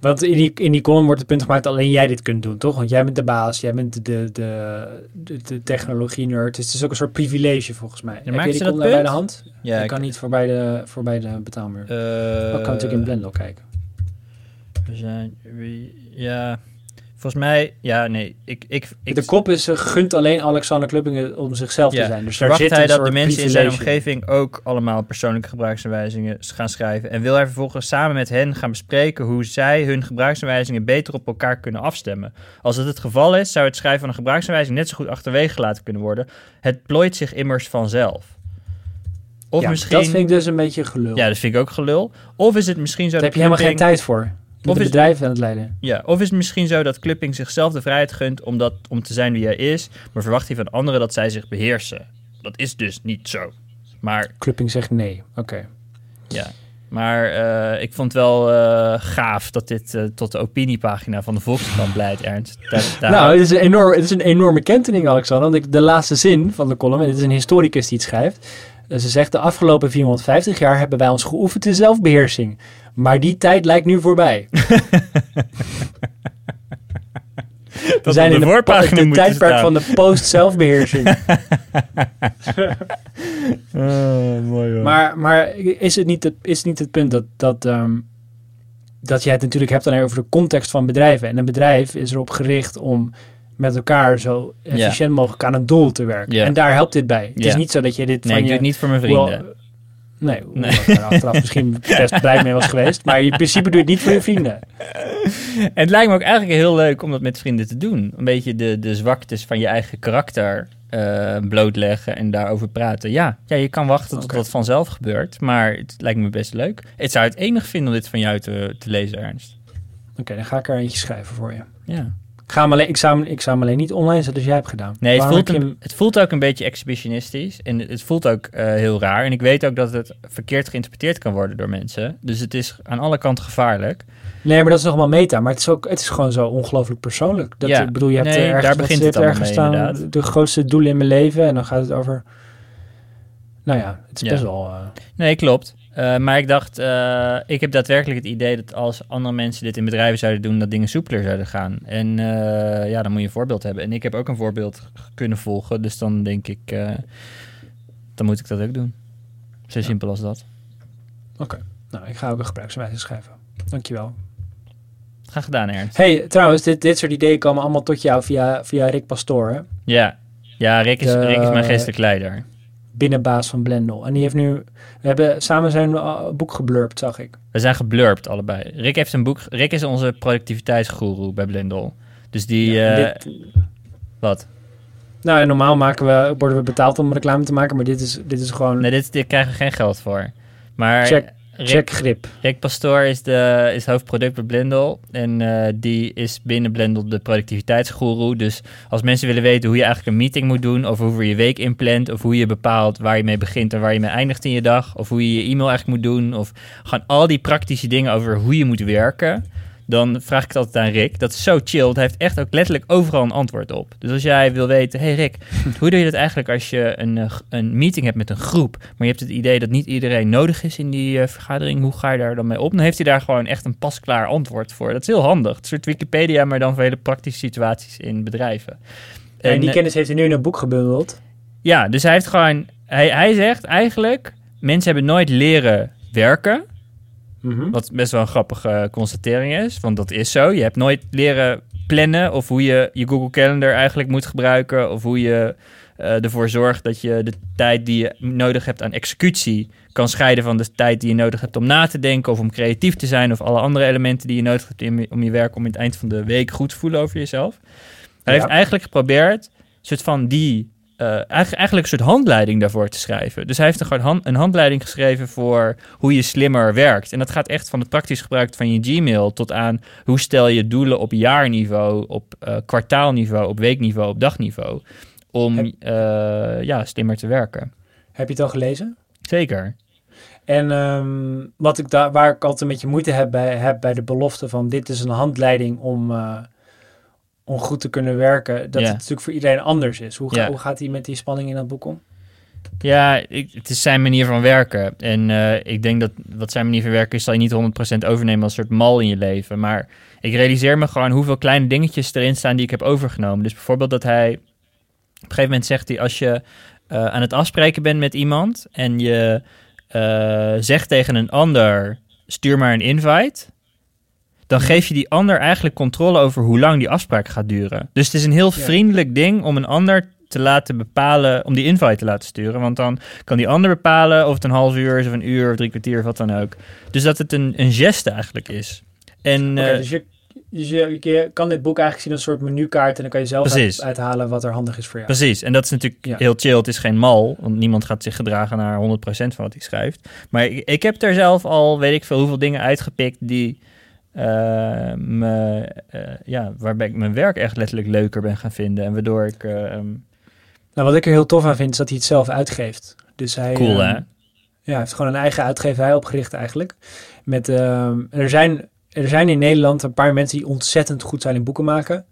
Want in die, in die column wordt het punt gemaakt dat alleen jij dit kunt doen, toch? Want jij bent de baas, jij bent de, de, de, de technologie-nerd. Dus het is ook een soort privilege volgens mij. Heb maakt je die column nou bij de hand? Ja, ik kan niet voorbij de, voorbij de betaalmuur. Ik kan natuurlijk in Blender kijken. We zijn, wie- ja, volgens mij, ja, nee, ik, ik, ik de kop is, eh, gunt alleen Alexander Kluppingen om zichzelf Ja, te zijn. Dus daar verwacht zit hij dat de mensen in zijn omgeving ook allemaal persoonlijke gebruiksaanwijzingen gaan schrijven en wil hij vervolgens samen met hen gaan bespreken hoe zij hun gebruiksaanwijzingen beter op elkaar kunnen afstemmen. Als het het geval is, zou het schrijven van een gebruiksaanwijzing net zo goed achterwege gelaten kunnen worden. Het plooit zich immers vanzelf. Of ja, misschien, dat vind ik dus een beetje gelul. ja, dat vind ik ook gelul. Of is het misschien zo Daar dat heb je helemaal geen tijd voor. Of een bedrijf aan het leiden. Ja, of is het misschien zo dat Clipping zichzelf de vrijheid gunt om, dat, om te zijn wie hij is, maar verwacht hij van anderen dat zij zich beheersen? Dat is dus niet zo. Maar Klupping zegt nee. Oké. ja, maar eh, ik vond wel eh, gaaf dat dit eh, tot de opiniepagina van de Volkskrant leidt, Ernst. Daar, daar- Nou, het is, een enorm, het is een enorme kentening, Alexander. Want ik, de laatste zin van de column, en dit is een historicus die het schrijft. Ze zegt, de afgelopen 450 jaar hebben wij ons geoefend in zelfbeheersing. Maar die tijd lijkt nu voorbij. We zijn in de de, de tijdperk staan. van de post-zelfbeheersing. mooi hoor. maar, maar is, het niet het, is het niet het punt dat, dat, ehm, dat je het natuurlijk hebt alleen over de context van bedrijven. En een bedrijf is erop gericht om met elkaar zo efficiënt mogelijk aan een doel te werken. En daar helpt dit bij. Het is niet zo dat je dit nee, van ik doe je... het niet voor mijn vrienden. Nee, hoewel ik achteraf misschien best blij mee was geweest. Maar in principe doe je het niet voor je vrienden. En het lijkt me ook eigenlijk heel leuk om dat met vrienden te doen. Een beetje de, de zwaktes van je eigen karakter eh, blootleggen en daarover praten. Ja, ja, je kan wachten tot dat vanzelf gebeurt, maar het lijkt me best leuk. Het zou het enig vinden om dit van jou te, te lezen, Ernst. Oké, dan ga ik er eentje schrijven voor je. Ja. Ik, ga hem alleen, ik, zou, hem- ik zou hem alleen niet online zetten als jij hebt gedaan. Nee, het Waarom voelt, het voelt ook een beetje exhibitionistisch. En het voelt ook eh, heel raar. En ik weet ook dat het verkeerd geïnterpreteerd kan worden door mensen. Dus het is aan alle kanten gevaarlijk. Nee, maar dat is nog wel meta. Maar het is, ook, het is gewoon zo ongelooflijk persoonlijk. Dat, Ja. ik bedoel, je hebt Nee, ergens, daar begint het ergens mee, staan, de grootste doelen in mijn leven. En dan gaat het over... Nou ja, het is Ja. best wel... eh, Nee, klopt. Eh, maar ik dacht, eh, ik heb daadwerkelijk het idee dat als andere mensen dit in bedrijven zouden doen, dat dingen soepeler zouden gaan. En eh, ja, dan moet je een voorbeeld hebben. En ik heb ook een voorbeeld kunnen volgen. Dus dan denk ik, dan moet ik dat ook doen. Zo simpel als dat. Oké. Nou, ik ga ook een gebruikswijze schrijven. Dankjewel. Ga gedaan, Ernst. hey, trouwens, dit, dit soort ideeën komen allemaal tot jou via, via Rick Pastoor, hè? Ja, ja Rick, is, De- Rick is mijn geestelijk leider. Binnenbaas van Blendel. En die heeft nu... We hebben samen zijn uh, boek geblurpt, zag ik. We zijn geblurpt allebei. Rick heeft een boek. Rick is onze productiviteitsgoeroe bij Blendel. Dus die. Ja, eh, dit- wat? nou, normaal maken we, worden we betaald om reclame te maken, maar dit is, dit is gewoon Nee, dit, dit krijgen we geen geld voor. Maar Check- Rick, checkgrip. Rick Pastoor is, de, is hoofdproduct bij Blendel. En eh, die is binnen Blendel de productiviteitsgoeroe. Dus als mensen willen weten hoe je eigenlijk een meeting moet doen... of hoe je je week inplant... of hoe je bepaalt waar je mee begint en waar je mee eindigt in je dag... of hoe je je e-mail eigenlijk moet doen... of gewoon al die praktische dingen over hoe je moet werken... dan vraag ik het altijd aan Rick. Dat is zo chill. want Hij heeft echt ook letterlijk overal een antwoord op. Dus als jij wil weten... hey Rick, hoe doe je dat eigenlijk als je een, eh, een meeting hebt met een groep... maar je hebt het idee dat niet iedereen nodig is in die eh, vergadering... hoe ga je daar dan mee op? Dan heeft hij daar gewoon echt een pasklaar antwoord voor. Dat is heel handig. Het soort Wikipedia, maar dan voor hele praktische situaties in bedrijven. En, die eh, kennis heeft hij nu in een boek gebundeld. ja, dus hij heeft gewoon... Hij, hij zegt eigenlijk... mensen hebben nooit leren werken... Mhm. Wat best wel een grappige constatering is, want dat is zo. Je hebt nooit leren plannen of hoe je je Google Calendar eigenlijk moet gebruiken. Of hoe je eh, ervoor zorgt dat je de tijd die je nodig hebt aan executie kan scheiden van de tijd die je nodig hebt om na te denken of om creatief te zijn. Of alle andere elementen die je nodig hebt in- om je werk om in het eind van de week goed te voelen over jezelf. Hij Ja. heeft eigenlijk geprobeerd een soort van die eh, eigenlijk, eigenlijk een soort handleiding daarvoor te schrijven. Dus hij heeft een, hand, een handleiding geschreven voor hoe je slimmer werkt. En dat gaat echt van het praktisch gebruik van je Gmail tot aan hoe stel je doelen op jaarniveau, op eh, kwartaalniveau, op weekniveau, op dagniveau. Om Heb- eh, ja, slimmer te werken. Heb je het al gelezen? Zeker. En ehm, wat ik daar, waar ik altijd een beetje moeite heb bij, heb bij de belofte van dit is een handleiding om, eh, om goed te kunnen werken, dat Ja. het natuurlijk voor iedereen anders is. Hoe, ga- Ja. hoe gaat hij met die spanning in dat boek om? Ja, ik, het is zijn manier van werken. En eh, ik denk dat wat zijn manier van werken is, zal je niet 100% overnemen als een soort mal in je leven. Maar ik realiseer me gewoon hoeveel kleine dingetjes erin staan die ik heb overgenomen. Dus bijvoorbeeld dat hij, op een gegeven moment zegt hij, als je eh, aan het afspreken bent met iemand en je eh, zegt tegen een ander, stuur maar een invite. Dan geef je die ander eigenlijk controle over hoe lang die afspraak gaat duren. Dus het is een heel vriendelijk ding om een ander te laten bepalen, om die invite te laten sturen. Want dan kan die ander bepalen of het een half uur is of een uur of drie kwartier of wat dan ook. Dus dat het een, een geste eigenlijk is. En eh, dus je, dus je, je kan dit boek eigenlijk zien als een soort menukaart en dan kan je zelf uit, uithalen wat er handig is voor jou. Precies, en dat is natuurlijk Ja. heel chill. Het is geen mal, want niemand gaat zich gedragen naar 100% van wat hij schrijft. Maar ik, ik heb er zelf al, weet ik veel, hoeveel dingen uitgepikt die me, eh, ja, waarbij ik mijn werk echt letterlijk leuker ben gaan vinden. En waardoor ik... eh, ehm, Nou, wat ik er heel tof aan vind, is dat hij het zelf uitgeeft. Dus hij, cool, ehm, hè? Ja, hij heeft gewoon een eigen uitgeverij opgericht eigenlijk. Met, ehm, er, zijn, er zijn in Nederland een paar mensen die ontzettend goed zijn in boeken maken.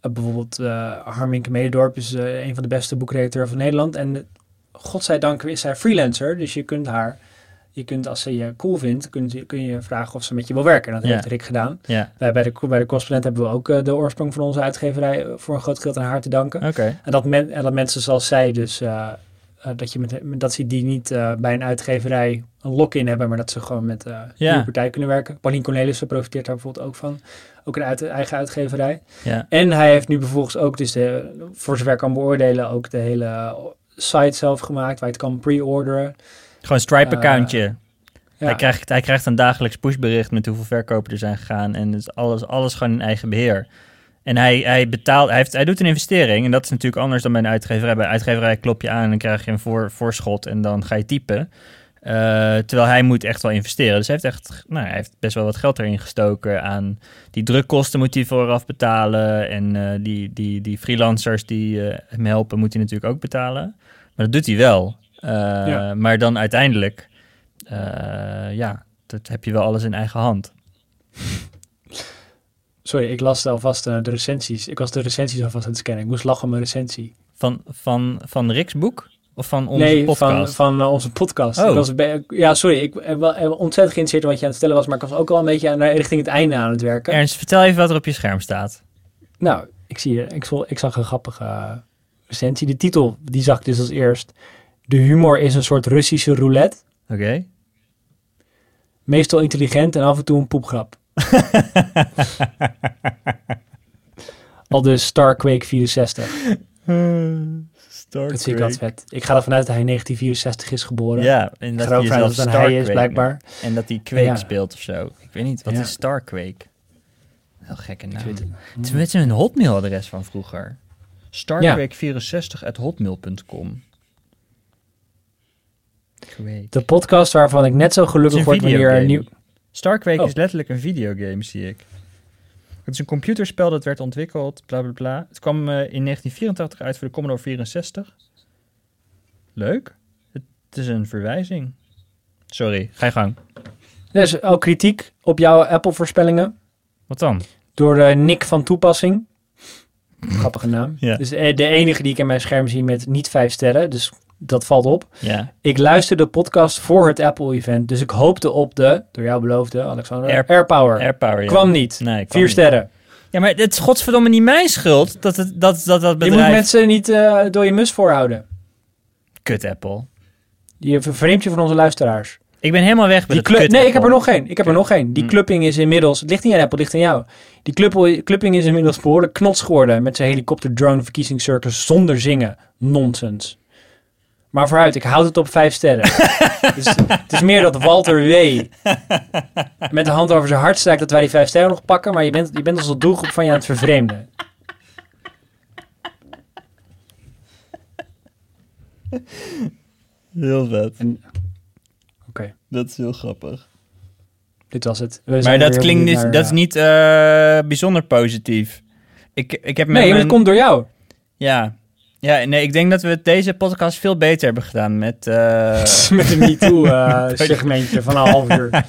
Eh, bijvoorbeeld eh Harminke Mededorp is eh, een van de beste boekredacteuren van Nederland. En godzijdank is zij freelancer, dus je kunt haar, je kunt als ze je cool vindt, kun je, kun je vragen of ze met je wil werken. En dat Ja. heeft Rick gedaan. Ja, Wij bij de, bij de correspondent hebben we ook eh, de oorsprong van onze uitgeverij eh, voor een groot gedeelte aan haar te danken. En dat, men, en dat mensen zoals zij dus, eh, dat, je met, dat ze die niet bij een uitgeverij een lock-in hebben, maar dat ze gewoon met Ja. ja. partij kunnen werken. Paulien Cornelissen profiteert daar bijvoorbeeld ook van. Ook een uit, eigen uitgeverij. Ja. En hij heeft nu bijvoorbeeld ook, dus de, voor zover ik kan beoordelen, ook de hele site zelf gemaakt, waar je het kan pre-orderen. Gewoon Stripe-accountje. Ja. Hij, krijgt, hij krijgt een dagelijks pushbericht met hoeveel verkopen er zijn gegaan. En is alles, alles gewoon in eigen beheer. En hij, hij betaalt, hij, heeft, hij doet een investering. En dat is natuurlijk anders dan bij een uitgeverij. Bij een uitgeverij klop je aan en dan krijg je een voor, voorschot en dan ga je typen. Eh, terwijl hij moet echt wel investeren. Dus hij heeft echt, nou, hij heeft best wel wat geld erin gestoken aan die drukkosten moet hij vooraf betalen. En eh, die, die, die freelancers die eh, hem helpen moet hij natuurlijk ook betalen. Maar dat doet hij wel. Eh, Ja. Maar dan uiteindelijk, eh, ja, dat heb je wel alles in eigen hand. Sorry, ik las alvast eh, de recensies. Ik was de recensies alvast aan het scannen. Ik moest lachen om mijn recensie. Van, van, van Rick's boek? Of van onze nee, van, podcast? van eh, onze podcast. Oh. Ik was bij- ja, sorry. Ik ben ontzettend geïnteresseerd in wat je aan het stellen was. Maar ik was ook al een beetje aan, richting het einde aan het werken. Ernst, vertel even wat er op je scherm staat. Nou, ik, zie, hier- ik, ik zag een grappige recensie. De titel, die zag ik dus als eerst. De humor is een soort Russische roulette. Oké. Meestal intelligent en af en toe een poepgrap. Al dus Starquake 64. Dat zie ik altijd vet. Ik ga ervan uit dat hij in 1964 is geboren. Ja, en dat hij zelf dat hij is, Starquake blijkbaar. En dat hij Quake Ja. speelt of zo. Ik weet niet, wat Ja. is Starquake? Heel gekke naam. Het. Het is met een hotmail-adres van vroeger. Starquake64 at hotmail.com. Quake. De podcast waarvan ik net zo gelukkig word een wanneer een nieuw... Starquake Oh. is letterlijk een videogame, zie ik. Het is een computerspel dat werd ontwikkeld, bla bla bla. Het kwam eh, in 1984 uit voor de Commodore 64. Leuk. Het, is een verwijzing. Sorry, ga je gang. Er is ook kritiek op jouw Apple-voorspellingen Wat dan? door eh, Nick van Toepassing. Grappige naam. Ja. Dus eh, de enige die ik in mijn scherm zie met niet vijf sterren. Dus dat valt op. Ja. Ik luisterde de podcast voor het Apple-event. Dus ik hoopte op de, door jou beloofde, Alexander, Air- AirPower. Airpower, ja. Kwam niet. Nee, kwam Vier niet. sterren. Ja, maar het is godverdomme niet mijn schuld dat het, dat, dat, dat Je bedrijf... moet mensen niet eh, door je mus voorhouden. Kut Apple. Je vervreemdt je van onze luisteraars. Ik ben helemaal weg met Die nee, ik heb er nog geen. Ik heb er nog geen. Die Hm. clubbing is inmiddels, het ligt niet aan Apple, het ligt aan jou. Die club, clubbing is inmiddels behoorlijk knots geworden met zijn helikopter drone verkiezingscircus zonder zingen. Nonsens. Maar vooruit, ik houd het op vijf sterren. dus, het is meer dat Walter W. met de hand over zijn hart strijkt dat wij die vijf sterren nog pakken. Maar je bent, je bent als de doelgroep van je aan het vervreemden. Heel vet. Oké, Dat is heel grappig. dit was het. Maar dat klinkt niet, naar, dat is eh, niet eh, bijzonder positief. Ik, ik heb met Nee, mijn- dat komt door jou. Ja. Ja, nee, ik denk dat we deze podcast veel beter hebben gedaan met... eh, Met een MeToo-segmentje van een half uur.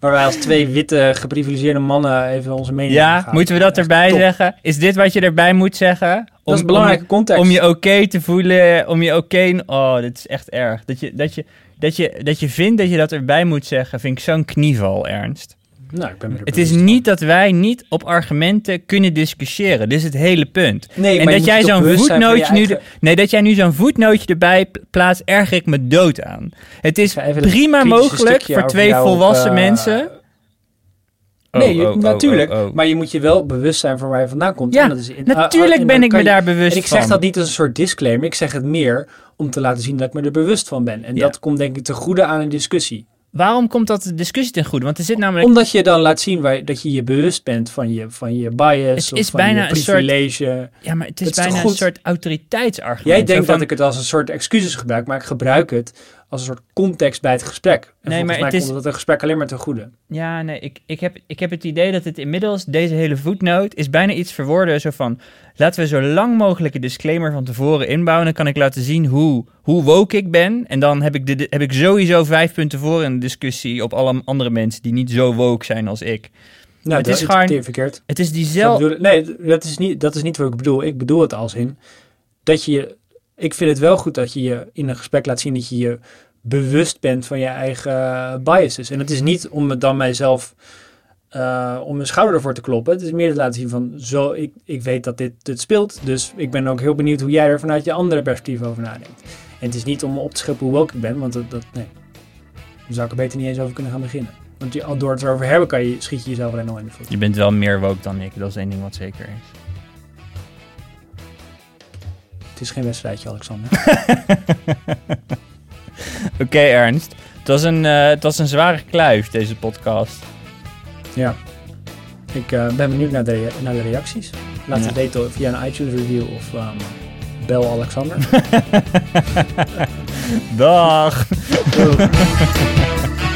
Waar wij als twee witte, geprivilegeerde mannen even onze mening ja, moeten we dat erbij top. zeggen? Is dit wat je erbij moet zeggen? Dat is een belangrijke context. Om je oké te voelen, om je oké... oh, dit is echt erg. Dat je, dat, je, dat, je, dat je vindt dat je dat erbij moet zeggen, vind ik zo'n knieval, Ernst. Nou, ik ben er Het is niet dat wij niet op argumenten kunnen discussiëren. Dit is het hele punt. van. Nee, en maar dat jij zo'n van voetnootje nu... eigen- nee, dat jij nu zo'n voetnootje erbij pl- plaatst, erger ik me dood aan. Het is prima mogelijk voor twee op, volwassen eh, mensen... Nee, Oh, je- oh, oh, natuurlijk. oh, oh. Maar je moet je wel bewust zijn van waar je vandaan komt. Ja, En dat is in- Natuurlijk en ben ik me je- daar bewust En ik van. zeg dat niet als een soort disclaimer. Ik zeg het meer om te laten zien dat ik me er bewust van ben. En Ja. dat komt denk ik te goede aan een discussie. Waarom komt dat de discussie ten goede? Want er zit namelijk... Omdat je dan laat zien waar, dat je je bewust bent van je, van je bias Het of is van bijna je een soort- privilege. Ja, maar het is Het is bijna een soort autoriteitsargument. Jij denkt van- dat ik het als een soort excuses gebruik, maar ik gebruik het als een soort context bij het gesprek. En Nee, maar mij het is- komt het een gesprek alleen maar ten goede. Ja, nee, ik, ik, heb, ik heb het idee dat het inmiddels, deze hele voetnoot, is bijna iets verwoorden. Zo van, laten we zo lang mogelijk een disclaimer van tevoren inbouwen. Dan kan ik laten zien hoe, hoe woke ik ben. En dan heb ik, de, heb ik sowieso vijf punten voor in de discussie op alle andere mensen die niet zo woke zijn als ik. Nou, Het dat is gewoon- verkeerd. Het is diezelfde... nee, dat is, niet, dat is niet wat ik bedoel. Ik bedoel het als in dat je ik vind het wel goed dat je je in een gesprek laat zien dat je je bewust bent van je eigen biases. En het is niet om het dan mijzelf uh, om mijn schouder ervoor te kloppen. Het is meer te laten zien van zo, ik, ik weet dat dit, dit speelt. Dus ik ben ook heel benieuwd hoe jij er vanuit je andere perspectief over nadenkt. En het is niet om op te scheppen hoe woke ik ben, want dat, dat nee. Daar zou ik er beter niet eens over kunnen gaan beginnen. Want al door het erover hebben, kan je, schiet je jezelf alleen al in de voet. Je bent wel meer woke dan ik, dat is één ding wat zeker is. Het is geen wedstrijdje, Alexander. Oké, Ernst. Het was, een, uh, het was een zware kluif, deze podcast. Ja. Ik uh, ben benieuwd naar de, naar de reacties. Laat ja. het weten via een iTunes review of um, bel Alexander. Dag.